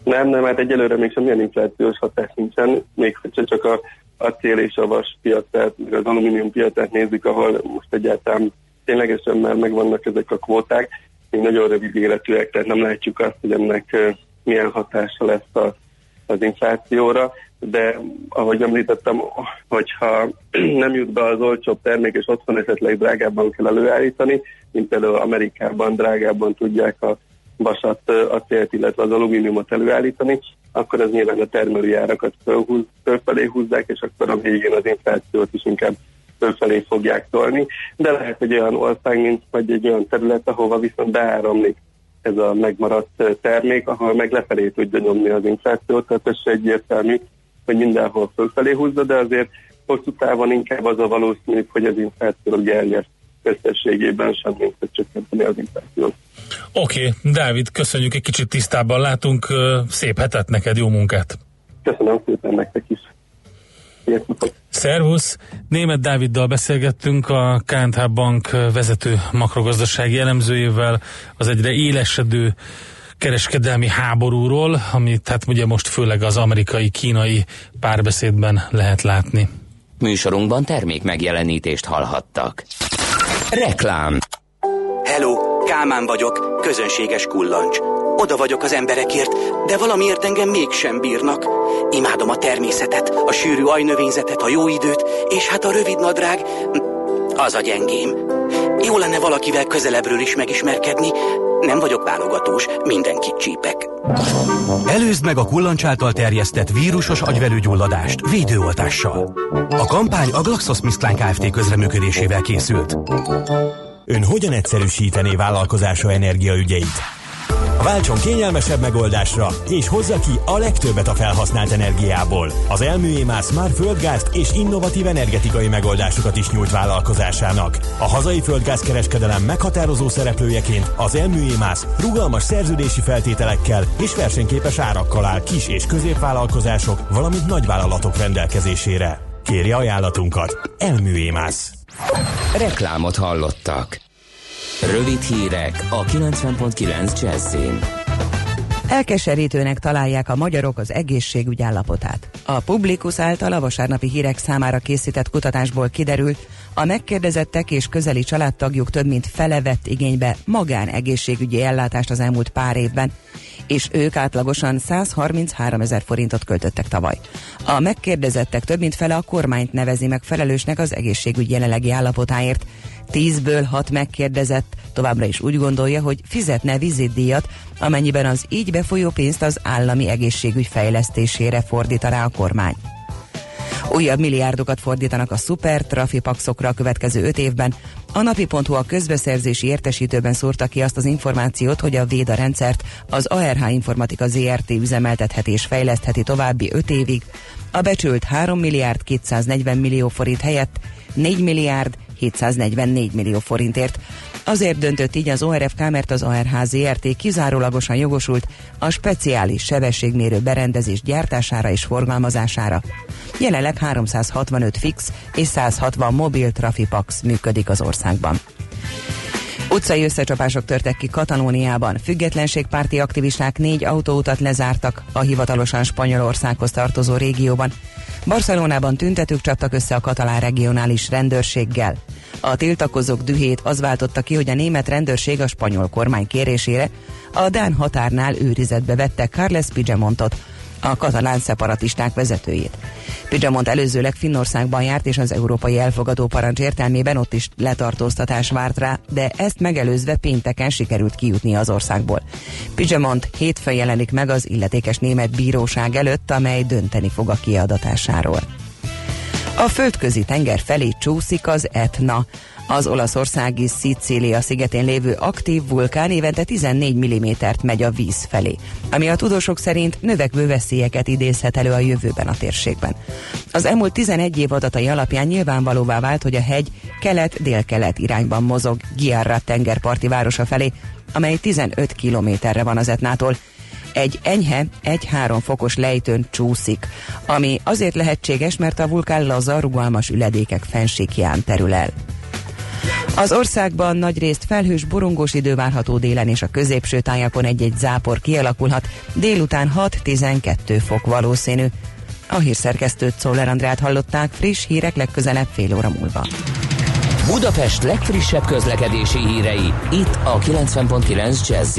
Nem, nem, hát egyelőre még semmilyen inflációs hatás nincsen, még hogyha csak a acél és a vas piacát, meg az alumínium piacát nézzük, ahol most egyáltalán ténylegesen már megvannak ezek a kvóták, még nagyon rövid életűek, tehát nem látjuk azt, hogy ennek milyen hatása lesz a, az inflációra, de ahogy említettem, hogyha nem jut be az olcsóbb termék, és otthon esetleg drágábban kell előállítani, mint például Amerikában drágábban tudják a vasat, acélt, illetve az alumíniumot előállítani, akkor ez nyilván a termelői árakat fölhúz, fölfelé húzzák, és akkor a végén az inflációt is inkább fölfelé fogják tolni. De lehet egy olyan ország, mint vagy egy olyan terület, ahova viszont beáramlik ez a megmaradt termék, ahol meg lefelé tudja nyomni az inflációt, tehát ez se egyértelmű, hogy mindenhol fölfelé húzza, de azért hosszú távon inkább az a valószínű, hogy az infláció gerjed összességében hogy csökkenteni az inflációt. Oké, okay, Dávid, köszönjük, egy kicsit tisztában látunk, szép hetet neked, jó munkát! Köszönöm szépen nektek is! Szervusz! Német Dáviddal beszélgettünk a KNH Bank vezető makrogazdasági elemzőjével az egyre élesedő kereskedelmi háborúról, amit hát ugye most főleg az amerikai-kínai párbeszédben lehet látni. Műsorunkban termék megjelenítést hallhattak. Reklám Hello! Kálmán vagyok, közönséges kullancs. Oda vagyok az emberekért, de valamiért engem mégsem bírnak. Imádom a természetet, a sűrű ajnövényzetet, a jó időt, és hát a rövid nadrág, az a gyengém. Jó lenne valakivel közelebbről is megismerkedni. Nem vagyok válogatós, mindenkit csípek. Előzd meg a kullancs által terjesztett vírusos agyvelőgyulladást védőoltással. A kampány a GlaxoSmithKline Kft. közreműködésével készült. Ön hogyan egyszerűsítené vállalkozása energiaügyeit? Váltson kényelmesebb megoldásra, és hozza ki a legtöbbet a felhasznált energiából. Az Elműémász már földgázt és innovatív energetikai megoldásokat is nyújt vállalkozásának. A hazai földgázkereskedelem meghatározó szereplőjeként az Elműémász rugalmas szerződési feltételekkel és versenyképes árakkal áll kis- és középvállalkozások, valamint nagyvállalatok rendelkezésére. Kérje ajánlatunkat! Elműémász! Reklámot hallottak. Rövid hírek a 90.9 Jazzin. Elkeserítőnek találják a magyarok az egészségügy állapotát. A Publikus által a vasárnapi hírek számára készített kutatásból kiderült, a megkérdezettek és közeli családtagjuk több mint fele vett igénybe magán egészségügyi ellátást az elmúlt pár évben, és ők átlagosan 133 ezer forintot költöttek tavaly. A megkérdezettek több mint fele a kormányt nevezi meg felelősnek az egészségügy jelenlegi állapotáért. Tízből hat megkérdezett továbbra is úgy gondolja, hogy fizetne vizitdíjat, amennyiben az így befolyó pénzt az állami egészségügy fejlesztésére fordítaná a kormány. Újabb milliárdokat fordítanak a szuper trafipaxokra a következő öt évben. A napi.hu a közbeszerzési értesítőben szórta ki azt az információt, hogy a Véda rendszert az ARH Informatika ZRT üzemeltetheti és fejlesztheti további öt évig. A becsült 3 milliárd 240 millió forint helyett 4 milliárd 744 millió forintért. Azért döntött így az ORFK, mert az ARH ZRT kizárólagosan jogosult a speciális sebességmérő berendezés gyártására és forgalmazására. Jelenleg 365 fix és 160 mobil trafipax működik az országban. Utcai összecsapások törtek ki Katalóniában. Függetlenségpárti aktivisták négy autóutat lezártak a hivatalosan Spanyolországhoz tartozó régióban. Barcelonában tüntetők csaptak össze a katalán regionális rendőrséggel. A tiltakozók dühét az váltotta ki, hogy a német rendőrség a spanyol kormány kérésére a Dán határnál őrizetbe vette Carles Pigemontot, a katalán szeparatisták vezetőjét. Pidzsamont előzőleg Finnországban járt, és az európai elfogadó parancs értelmében ott is letartóztatás várt rá, de ezt megelőzve pénteken sikerült kijutni az országból. Pidzsamont hétfőn jelenik meg az illetékes német bíróság előtt, amely dönteni fog a kiadatásáról. A földközi tenger felé csúszik az Etna. Az olaszországi Szicília szigetén lévő aktív vulkán évente 14 mm-t megy a víz felé, ami a tudósok szerint növekvő veszélyeket idézhet elő a jövőben a térségben. Az elmúlt 11 év adatai alapján nyilvánvalóvá vált, hogy a hegy kelet-délkelet irányban mozog Giarra tengerparti városa felé, amely 15 kilométerre van az Etnától, egy enyhe 1-3 fokos lejtőn csúszik, ami azért lehetséges, mert a vulkán laza, rugalmas üledékek fensíkján terül el. Az országban nagy részt felhős borongós idő várható délen és a középső tájakon egy-egy zápor kialakulhat, délután 6-12 fok valószínű. A hírszerkesztőt Szoller Andrát hallották, friss hírek legközelebb fél óra múlva. Budapest legfrissebb közlekedési hírei, itt a 90.9 jazz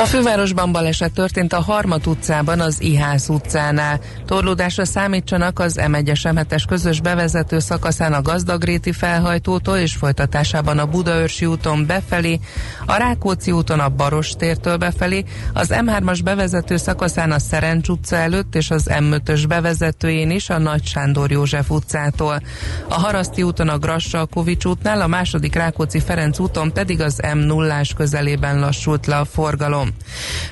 a fővárosban baleset történt a Harmat utcában, az Ihász utcánál. Torlódásra számítsanak az M1-es közös bevezető szakaszán a Gazdagréti felhajtótól és folytatásában a Budaörsi úton befelé, a Rákóczi úton a Baros tértől befelé, az M3-as bevezető szakaszán a Szerencs utca előtt és az M5-ös bevezetőjén is a Nagy Sándor József utcától. A Haraszti úton a Grassa Kovics útnál, a második Rákóczi Ferenc úton pedig az m 0 közelében lassult le a forgalom.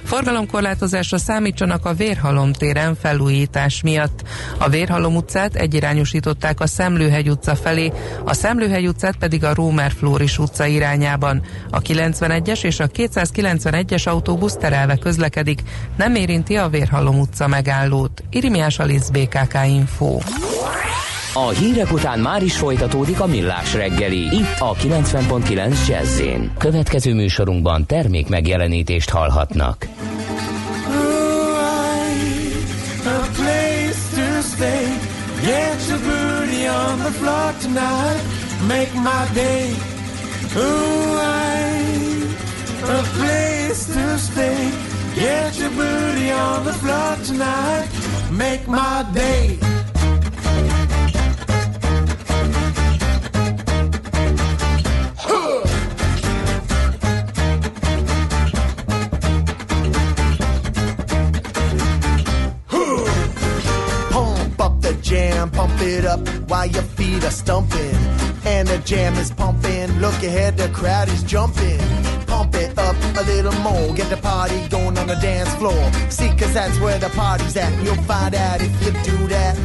Forgalomkorlátozásra számítsanak a Vérhalom téren felújítás miatt. A Vérhalom utcát egyirányosították a Szemlőhegy utca felé, a Szemlőhegy utcát pedig a Rómer Flóris utca irányában. A 91-es és a 291-es autóbusz terelve közlekedik, nem érinti a Vérhalom utca megállót. Irimiás Alisz BKK Info. A hírek után már is folytatódik a millás reggeli. Itt a 90.9 jazz Következő műsorunkban termék megjelenítést hallhatnak. Get your booty on the floor tonight. Make my day. It up while your feet are stumping. And the jam is pumping. Look ahead, the crowd is jumping. Pump it up a little more. Get the party going on the dance floor. See, cause that's where the party's at. You'll find out if you do that.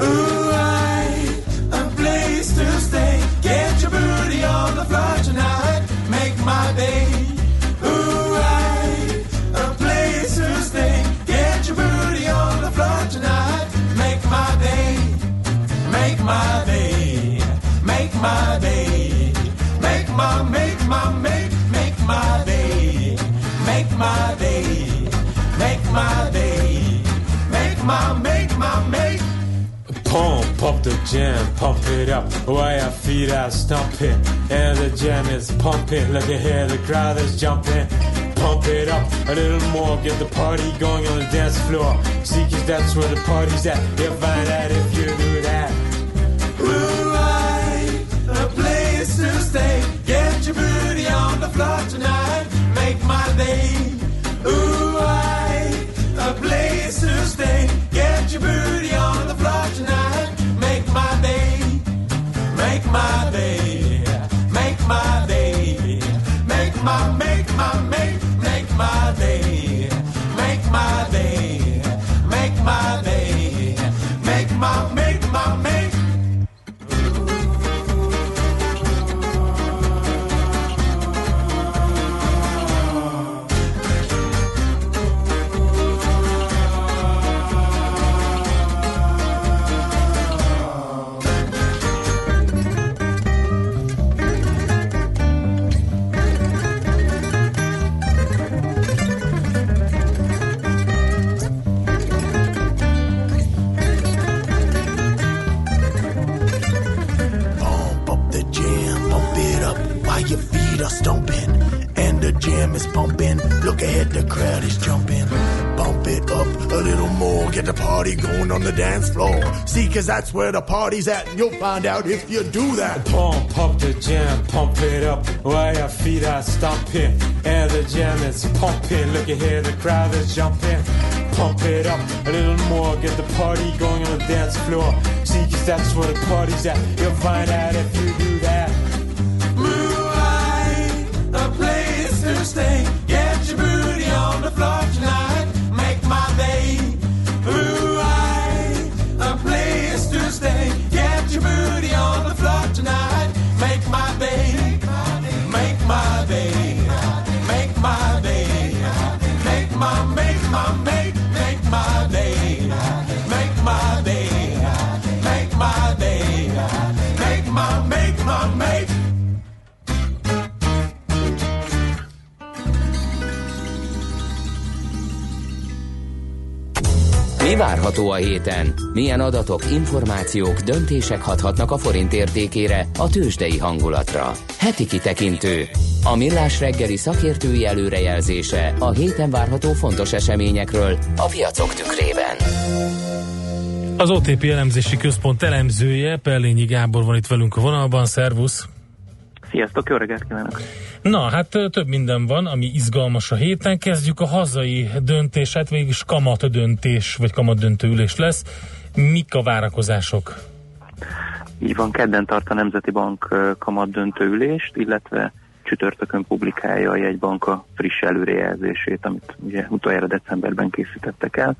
Ooh, I, a place to stay. Get your booty on the floor tonight. Make my day. Pump the jam, pump it up while your feet are stomping. And the jam is pumping, look ahead, the crowd is jumping. Pump it up a little more, get the party going on the dance floor. See, cause that's where the party's at. You'll find out if you do that. I, a place to stay. Get your booty on the floor tonight. Make my day. Ooh, I, a place to stay. Get your booty my, make my, make, make my day. Make my day. The crowd is jumping. Pump it up a little more, get the party going on the dance floor. See, cause that's where the party's at, and you'll find out if you do that. Pump up the jam, pump it up while your feet are stomping. And the jam is pumping, look ahead, the crowd is jumping. Pump it up a little more, get the party going on the dance floor. See, cause that's where the party's at. You'll find out if you do that. Moonlight, a place to stay. On the floor tonight. Make my day. Mi várható a héten? Milyen adatok, információk, döntések hathatnak a forint értékére, a tőzsdei hangulatra? Heti kitekintő. A millás reggeli szakértői előrejelzése a héten várható fontos eseményekről a piacok tükrében. Az OTP elemzési központ elemzője, Pellényi Gábor van itt velünk a vonalban, szervusz! Sziasztok, jó reggelt kívánok! Na, hát több minden van, ami izgalmas a héten. Kezdjük a hazai döntés, hát végig is kamat döntés, vagy kamat döntő ülés lesz. Mik a várakozások? Így van, kedden tart a Nemzeti Bank kamat döntő ülést, illetve csütörtökön publikálja a jegybank a friss előrejelzését, amit ugye utoljára decemberben készítettek el.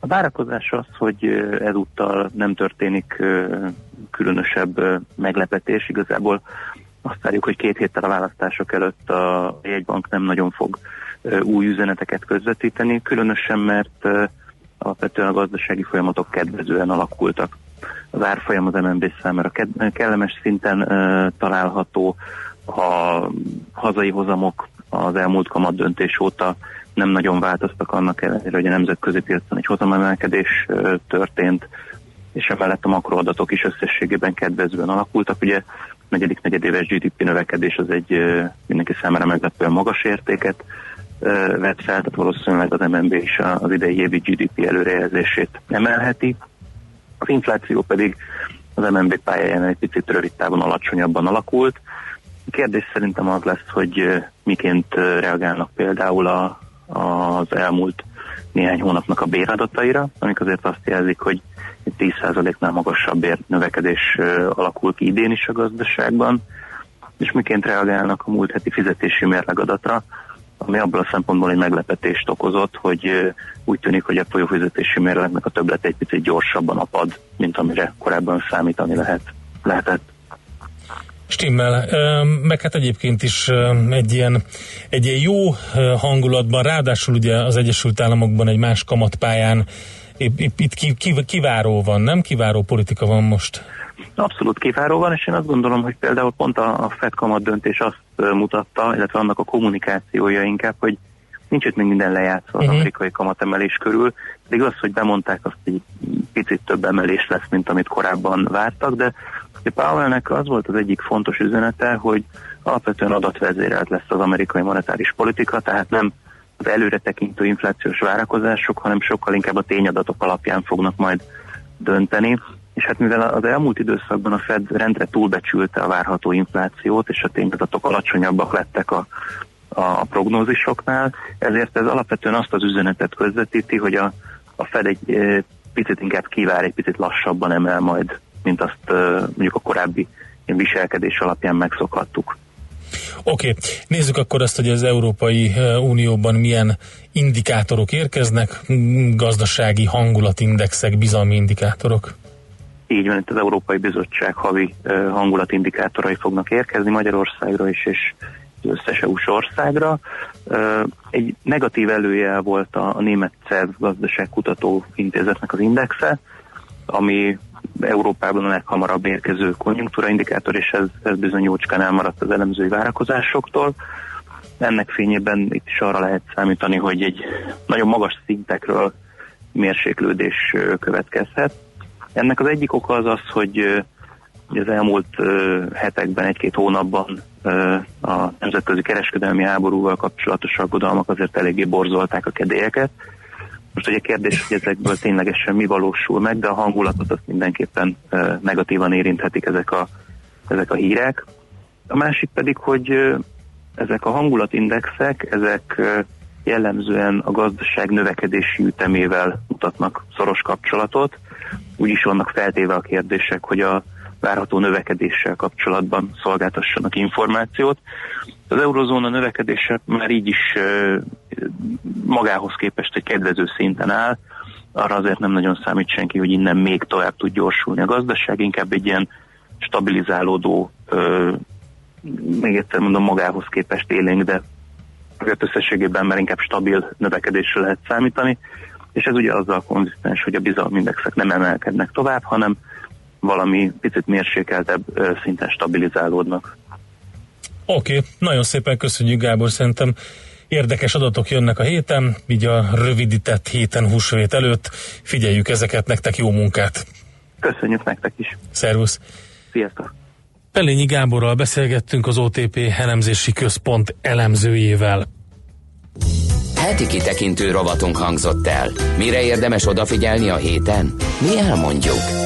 A várakozás az, hogy ezúttal nem történik különösebb meglepetés, igazából azt várjuk, hogy két héttel a választások előtt a jegybank nem nagyon fog új üzeneteket közvetíteni, különösen mert alapvetően a gazdasági folyamatok kedvezően alakultak. Az árfolyam az MNB számára kellemes szinten található, a hazai hozamok az elmúlt kamat döntés óta nem nagyon változtak annak ellenére, hogy a nemzetközi piacon egy hozamemelkedés történt, és emellett a makroadatok is összességében kedvezően alakultak. Ugye negyedik negyedéves GDP növekedés az egy mindenki számára meglepően magas értéket vett fel, tehát valószínűleg az MNB is az idei évi GDP előrejelzését emelheti. Az infláció pedig az MNB pályáján egy picit rövid távon alacsonyabban alakult. A kérdés szerintem az lesz, hogy miként reagálnak például a, az elmúlt néhány hónapnak a béradataira, amik azért azt jelzik, hogy 10%-nál magasabb bérnövekedés ö, alakul ki idén is a gazdaságban, és miként reagálnak a múlt heti fizetési mérlegadatra, ami abból a szempontból egy meglepetést okozott, hogy úgy tűnik, hogy a folyófizetési mérlegnek a többlet egy picit gyorsabban apad, mint amire korábban számítani lehet, lehetett. Stimmel, meg hát egyébként is egy ilyen, egy ilyen jó hangulatban, ráadásul ugye az Egyesült Államokban egy más kamatpályán itt, itt, itt ki- ki- kiváró van, nem kiváró politika van most. Abszolút kiváró van, és én azt gondolom, hogy például pont a, a Fed kamat döntés azt mutatta, illetve annak a kommunikációja inkább, hogy nincs itt még minden lejátszva az Mhm. amerikai kamatemelés körül, pedig az, hogy bemondták, azt egy picit több emelés lesz, mint amit korábban vártak, de Powellnek az volt az egyik fontos üzenete, hogy alapvetően adatvezérelt lesz az amerikai monetáris politika, tehát nem az előre tekintő inflációs várakozások, hanem sokkal inkább a tényadatok alapján fognak majd dönteni. És hát mivel az elmúlt időszakban a Fed rendre túlbecsülte a várható inflációt, és a tényadatok alacsonyabbak lettek a, a prognózisoknál, ezért ez alapvetően azt az üzenetet közvetíti, hogy a, a Fed egy e, picit inkább kivár, egy picit lassabban emel majd, mint azt e, mondjuk a korábbi viselkedés alapján megszokhattuk. Oké, okay. nézzük akkor azt, hogy az Európai ö, Unióban milyen indikátorok érkeznek, m, gazdasági hangulatindexek, bizalmi indikátorok. Így van, itt az Európai Bizottság havi uh, hangulatindikátorai fognak érkezni Magyarországra is, és az összes EU-s országra. Uh, egy negatív előjel volt a, a német CEV gazdaságkutató intézetnek az indexe, ami Európában a leghamarabb érkező konjunktúraindikátor, és ez, ez bizony jócskán elmaradt az elemzői várakozásoktól. Ennek fényében itt is arra lehet számítani, hogy egy nagyon magas szintekről mérséklődés következhet. Ennek az egyik oka az az, hogy az elmúlt hetekben, egy-két hónapban a nemzetközi kereskedelmi háborúval kapcsolatos aggodalmak azért eléggé borzolták a kedélyeket. Most ugye kérdés, hogy ezekből ténylegesen mi valósul meg, de a hangulatot azt mindenképpen negatívan érinthetik ezek a, ezek a hírek. A másik pedig, hogy ezek a hangulatindexek, ezek jellemzően a gazdaság növekedési ütemével mutatnak szoros kapcsolatot. Úgyis vannak feltéve a kérdések, hogy a várható növekedéssel kapcsolatban szolgáltassanak információt. Az eurozóna növekedése már így is magához képest egy kedvező szinten áll, arra azért nem nagyon számít senki, hogy innen még tovább tud gyorsulni a gazdaság, inkább egy ilyen stabilizálódó, ö, még egyszer mondom, magához képest élénk, de azért összességében már inkább stabil növekedésre lehet számítani, és ez ugye azzal konzisztens, hogy a bizalmi indexek nem emelkednek tovább, hanem valami picit mérsékeltebb szinten stabilizálódnak. Oké, okay. nagyon szépen köszönjük Gábor, szerintem érdekes adatok jönnek a héten, így a rövidített héten húsvét előtt. Figyeljük ezeket, nektek jó munkát! Köszönjük nektek is! Szervusz! Sziasztok! Pelényi Gáborral beszélgettünk az OTP elemzési központ elemzőjével. Heti kitekintő rovatunk hangzott el. Mire érdemes odafigyelni a héten? Mi elmondjuk.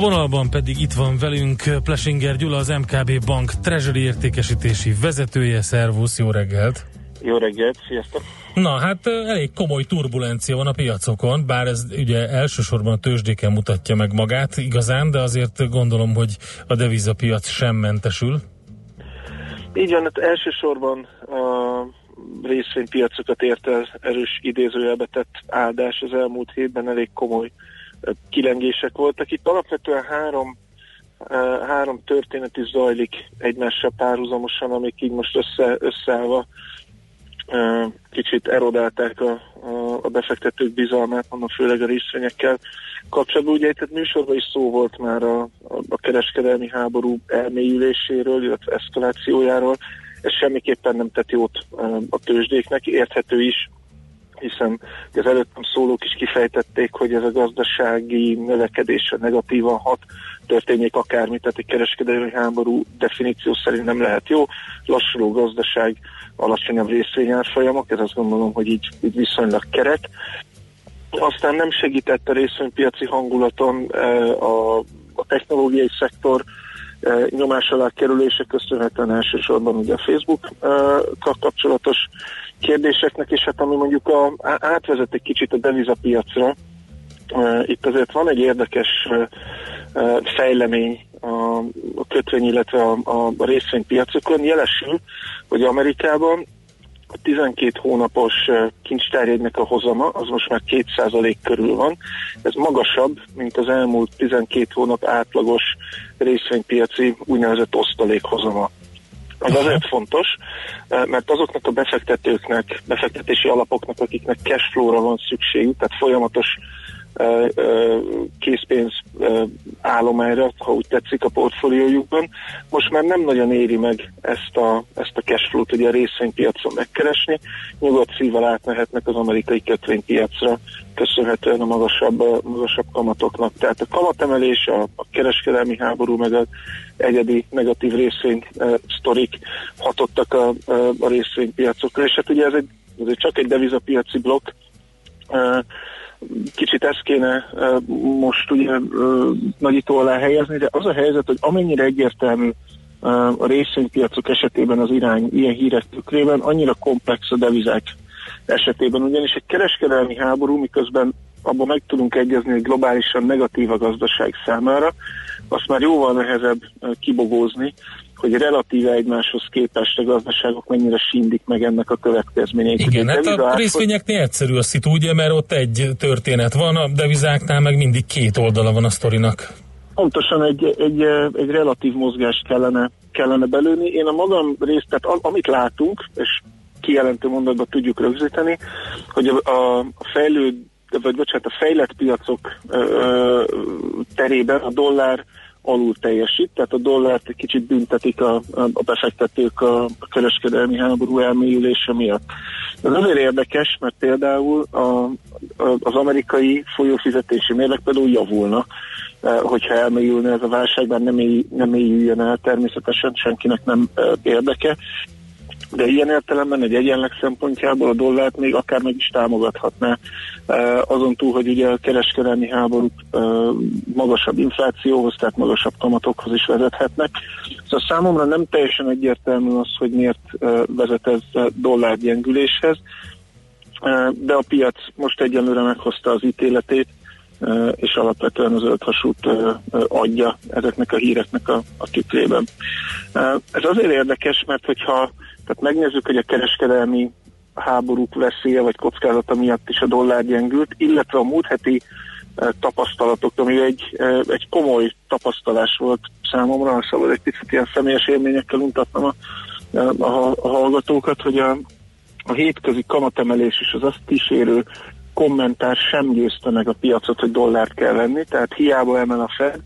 A vonalban pedig itt van velünk Plesinger Gyula, az MKB Bank Treasury értékesítési vezetője. Szervusz, jó reggelt! Jó reggelt, sziasztok! Na, hát elég komoly turbulencia van a piacokon, bár ez ugye elsősorban a tőzsdéken mutatja meg magát igazán, de azért gondolom, hogy a devizapiac sem mentesül. Így van, hát elsősorban a részvénypiacokat érte erős idézőjelbe tett áldás az elmúlt hétben elég komoly kilengések voltak. Itt alapvetően három, három történet is zajlik egymással párhuzamosan, amik így most össze, összeállva kicsit erodálták a, a, befektetők bizalmát, mondom, főleg a részvényekkel kapcsolatban. Ugye itt műsorban is szó volt már a, a, kereskedelmi háború elmélyüléséről, illetve eszkalációjáról. Ez semmiképpen nem tett jót a tőzsdéknek, érthető is, hiszen az előttem szólók is kifejtették, hogy ez a gazdasági növekedésre negatívan hat, történjék akármi, tehát egy kereskedelmi háború definíció szerint nem lehet jó, lassuló gazdaság, alacsonyabb részvényárfolyamok, ez azt gondolom, hogy így, így viszonylag kerek. Aztán nem segített a részvénypiaci hangulaton a, a technológiai szektor nyomás alá kerülése köszönhetően elsősorban ugye a Facebook kapcsolatos kérdéseknek, és hát ami mondjuk a, átvezet egy kicsit a devizapiacra, itt azért van egy érdekes fejlemény a, kötvény, illetve a, a, részvénypiacokon. Jelesül, hogy Amerikában a 12 hónapos kincstárjegynek a hozama, az most már 2% körül van. Ez magasabb, mint az elmúlt 12 hónap átlagos részvénypiaci úgynevezett Ez azért fontos, mert azoknak a befektetőknek, befektetési alapoknak, akiknek cashflow-ra van szükségük, tehát folyamatos készpénz állományra, ha úgy tetszik a portfóliójukban. Most már nem nagyon éri meg ezt a, ezt a cashflow-t ugye a részvénypiacon megkeresni. Nyugodt szívvel átmehetnek az amerikai kötvénypiacra, köszönhetően a magasabb, magasabb kamatoknak. Tehát a kamatemelés, a, a kereskedelmi háború, meg az egyedi negatív részvény uh, sztorik hatottak a, a, a részvénypiacokra, és hát ugye ez, egy, ez csak egy devizapiaci blokk, uh, kicsit ezt kéne most ugye nagyító alá helyezni, de az a helyzet, hogy amennyire egyértelmű a részvénypiacok esetében az irány ilyen hírek tükrében, annyira komplex a devizák esetében, ugyanis egy kereskedelmi háború, miközben abban meg tudunk egyezni, hogy globálisan negatív a gazdaság számára, azt már jóval nehezebb kibogózni, hogy relatíve egymáshoz képest a gazdaságok mennyire sindik meg ennek a következményeit. Igen, hát a részvényeknél egyszerű a szitu, ugye, mert ott egy történet van, a devizáknál meg mindig két oldala van a sztorinak. Pontosan egy, egy, egy relatív mozgást kellene, kellene belőni. Én a magam részt, tehát amit látunk, és kijelentő mondatban tudjuk rögzíteni, hogy a, a fejlőd, vagy bocsánat, a fejlett piacok ö, terében a dollár alul teljesít, tehát a dollárt egy kicsit büntetik a, a befektetők a, a kereskedelmi háború elmélyülése miatt. Ez azért érdekes, mert például a, a, az amerikai folyófizetési mérleg például javulna, eh, hogyha elmélyülne ez a válság, bár nem, ély, nem éljüljön el, természetesen senkinek nem eh, érdeke. De ilyen értelemben egy egyenleg szempontjából a dollárt még akár meg is támogathatná. Azon túl, hogy ugye a kereskedelmi háborúk magasabb inflációhoz, tehát magasabb kamatokhoz is vezethetnek. Szóval számomra nem teljesen egyértelmű az, hogy miért vezet ez a dollár gyengüléshez, uh, de a piac most egyelőre meghozta az ítéletét, és alapvetően az öldhasút uh, adja ezeknek a híreknek a, a tükrében. Ez azért érdekes, mert hogyha tehát megnézzük, hogy a kereskedelmi háborúk veszélye vagy kockázata miatt is a dollár gyengült, illetve a múlt heti eh, tapasztalatok, ami egy, eh, egy komoly tapasztalás volt számomra, ha szabad egy picit ilyen személyes élményekkel untatnom a, a, a hallgatókat, hogy a, a hétközi kamatemelés és az azt kísérő kommentár sem győzte meg a piacot, hogy dollárt kell venni, tehát hiába emel a Fed,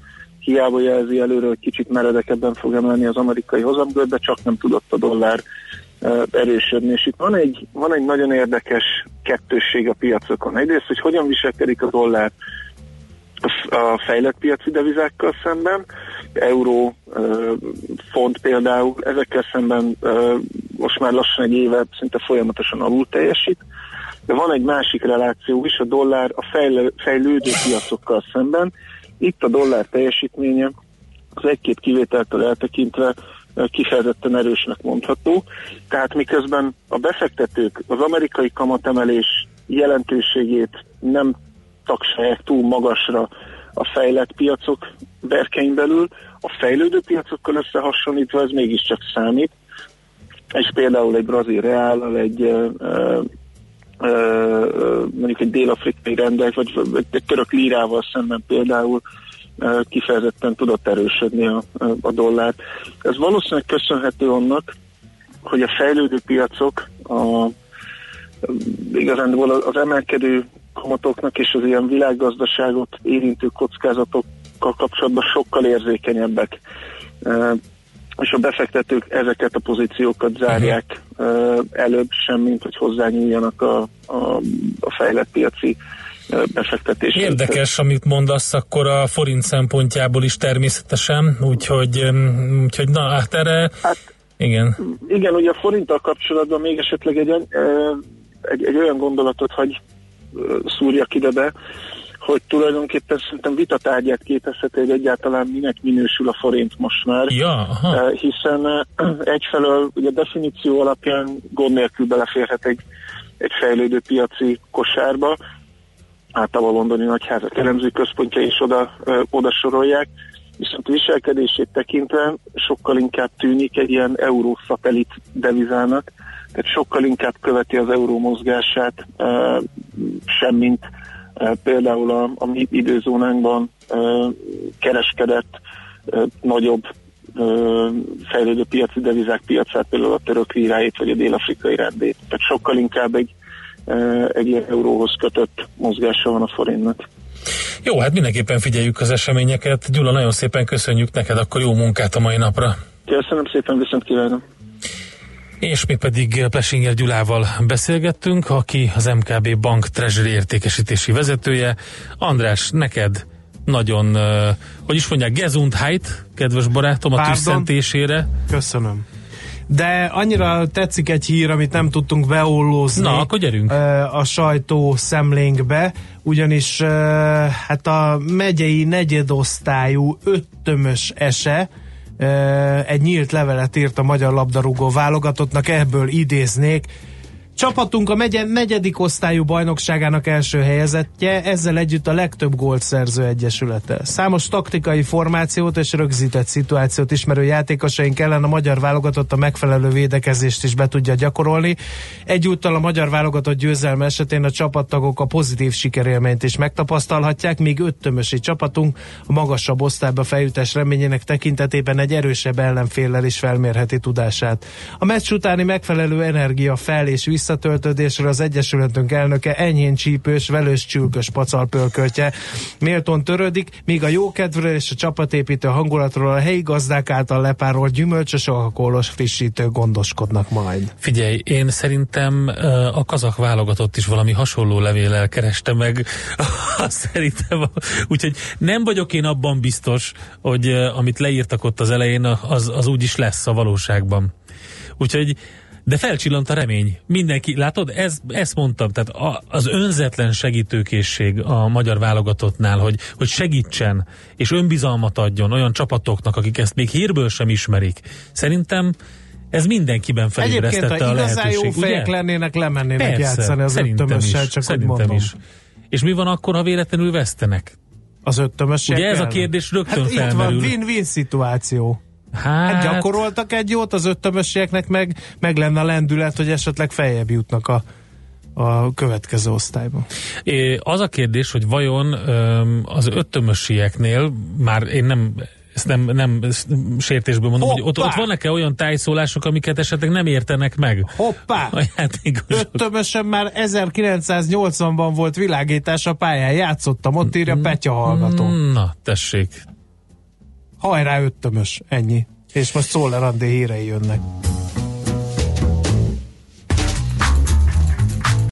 hiába jelzi előre, hogy kicsit meredekebben fog emelni az amerikai hozamgőt, de csak nem tudott a dollár erősödni. És itt van egy, van egy nagyon érdekes kettősség a piacokon. Egyrészt, hogy hogyan viselkedik a dollár a fejlett piaci devizákkal szemben, euró, font például, ezekkel szemben most már lassan egy éve szinte folyamatosan alul teljesít, de van egy másik reláció is, a dollár a fejlődő piacokkal szemben. Itt a dollár teljesítménye az egy-két kivételtől eltekintve kifejezetten erősnek mondható. Tehát miközben a befektetők az amerikai kamatemelés jelentőségét nem tagsálják túl magasra a fejlett piacok berkein belül, a fejlődő piacokkal összehasonlítva ez mégiscsak számít, és például egy brazil reállal, egy mondjuk egy dél-afrikai rendek, vagy egy török lírával szemben például kifejezetten tudott erősödni a, a dollár. Ez valószínűleg köszönhető annak, hogy a fejlődő piacok a, igazándiból az emelkedő kamatoknak és az ilyen világgazdaságot érintő kockázatokkal kapcsolatban sokkal érzékenyebbek. És a befektetők ezeket a pozíciókat zárják előbb sem, mint hogy hozzányúljanak a, a, a fejlett piaci befektetés. Érdekes, amit mondasz, akkor a forint szempontjából is természetesen, úgyhogy, úgyhogy na, hát erre... Hát, igen. Igen, ugye a forinttal kapcsolatban még esetleg egy, egy, egy olyan gondolatot hagy szúrjak ide be, hogy tulajdonképpen szerintem vitatárgyát képezheti, hogy egyáltalán minek minősül a forint most már. Ja, aha. Hiszen egyfelől ugye definíció alapján gond nélkül beleférhet egy, egy fejlődő piaci kosárba, általában a londoni nagyházak elemző központja is oda, ö, oda sorolják, viszont viselkedését tekintve sokkal inkább tűnik egy ilyen eurószatellit devizának, tehát sokkal inkább követi az euró mozgását, semmint például a, a mi időzónánkban ö, kereskedett ö, nagyobb fejlődő piaci devizák piacát, például a török líráit vagy a dél-afrikai rendét. Tehát sokkal inkább egy egy euróhoz kötött mozgása van a forintnak. Jó, hát mindenképpen figyeljük az eseményeket. Gyula, nagyon szépen köszönjük neked, akkor jó munkát a mai napra. Köszönöm szépen, viszont kívánom. És mi pedig Plesinger Gyulával beszélgettünk, aki az MKB Bank Treasury értékesítési vezetője. András, neked nagyon, hogy is mondják, Gesundheit, kedves barátom, a tűzszentésére. Köszönöm. De annyira tetszik egy hír, amit nem tudtunk beollózni. Na, akkor gyerünk. A sajtó szemlénkbe, ugyanis hát a megyei negyedosztályú öttömös ese egy nyílt levelet írt a magyar labdarúgó válogatottnak, ebből idéznék, Csapatunk a megye negyedik osztályú bajnokságának első helyezettje, ezzel együtt a legtöbb gólt szerző egyesülete. Számos taktikai formációt és rögzített szituációt ismerő játékosaink ellen a magyar válogatott a megfelelő védekezést is be tudja gyakorolni. Egyúttal a magyar válogatott győzelme esetén a csapattagok a pozitív sikerélményt is megtapasztalhatják, míg öttömösi csapatunk a magasabb osztályba feljutás reményének tekintetében egy erősebb ellenféllel is felmérheti tudását. A meccs utáni megfelelő energia fel és vissza visszatöltődésről az Egyesületünk elnöke enyhén csípős, velős csülkös pacalpölköltje. Mélton törődik, míg a jókedvről és a csapatépítő hangulatról a helyi gazdák által lepárolt gyümölcsös alkoholos frissítő gondoskodnak majd. Figyelj, én szerintem a kazak válogatott is valami hasonló levéllel kereste meg. szerintem, úgyhogy nem vagyok én abban biztos, hogy amit leírtak ott az elején, az, az úgy is lesz a valóságban. Úgyhogy De felcsillant a remény. Mindenki, látod, ez, ezt mondtam, tehát a, az önzetlen segítőkészség a magyar válogatottnál, hogy, hogy segítsen, és önbizalmat adjon olyan csapatoknak, akik ezt még hírből sem ismerik. Szerintem ez mindenkiben Egyébként, felébresztette a igazán lehetőség. jó fejek ugye? lennének, lemennének Persze, játszani az öttömössel, csak szerintem mondom. is. És mi van akkor, ha véletlenül vesztenek? Az öttömössel Ugye ez a kérdés rögtön hát felmerül. Itt van win-win szituáció. Hát, Hát gyakoroltak egy jót, az öttömösieknek meg, meg lenne a lendület, hogy esetleg feljebb jutnak a, a következő osztályba. É, Az a kérdés, hogy vajon az öttömösieknél, már én nem ezt nem, nem ezt sértésből mondom, hogy ott, Hoppá! ott vannak-e olyan tájszólások, amiket esetleg nem értenek meg Hoppá! a játékosok? Öttömösen már 1980-ban volt világítás a pályán, játszottam, ott írja Petya hallgató. Na, tessék. Hajrá öttömös, ennyi. És most Szoller Andé hírei jönnek.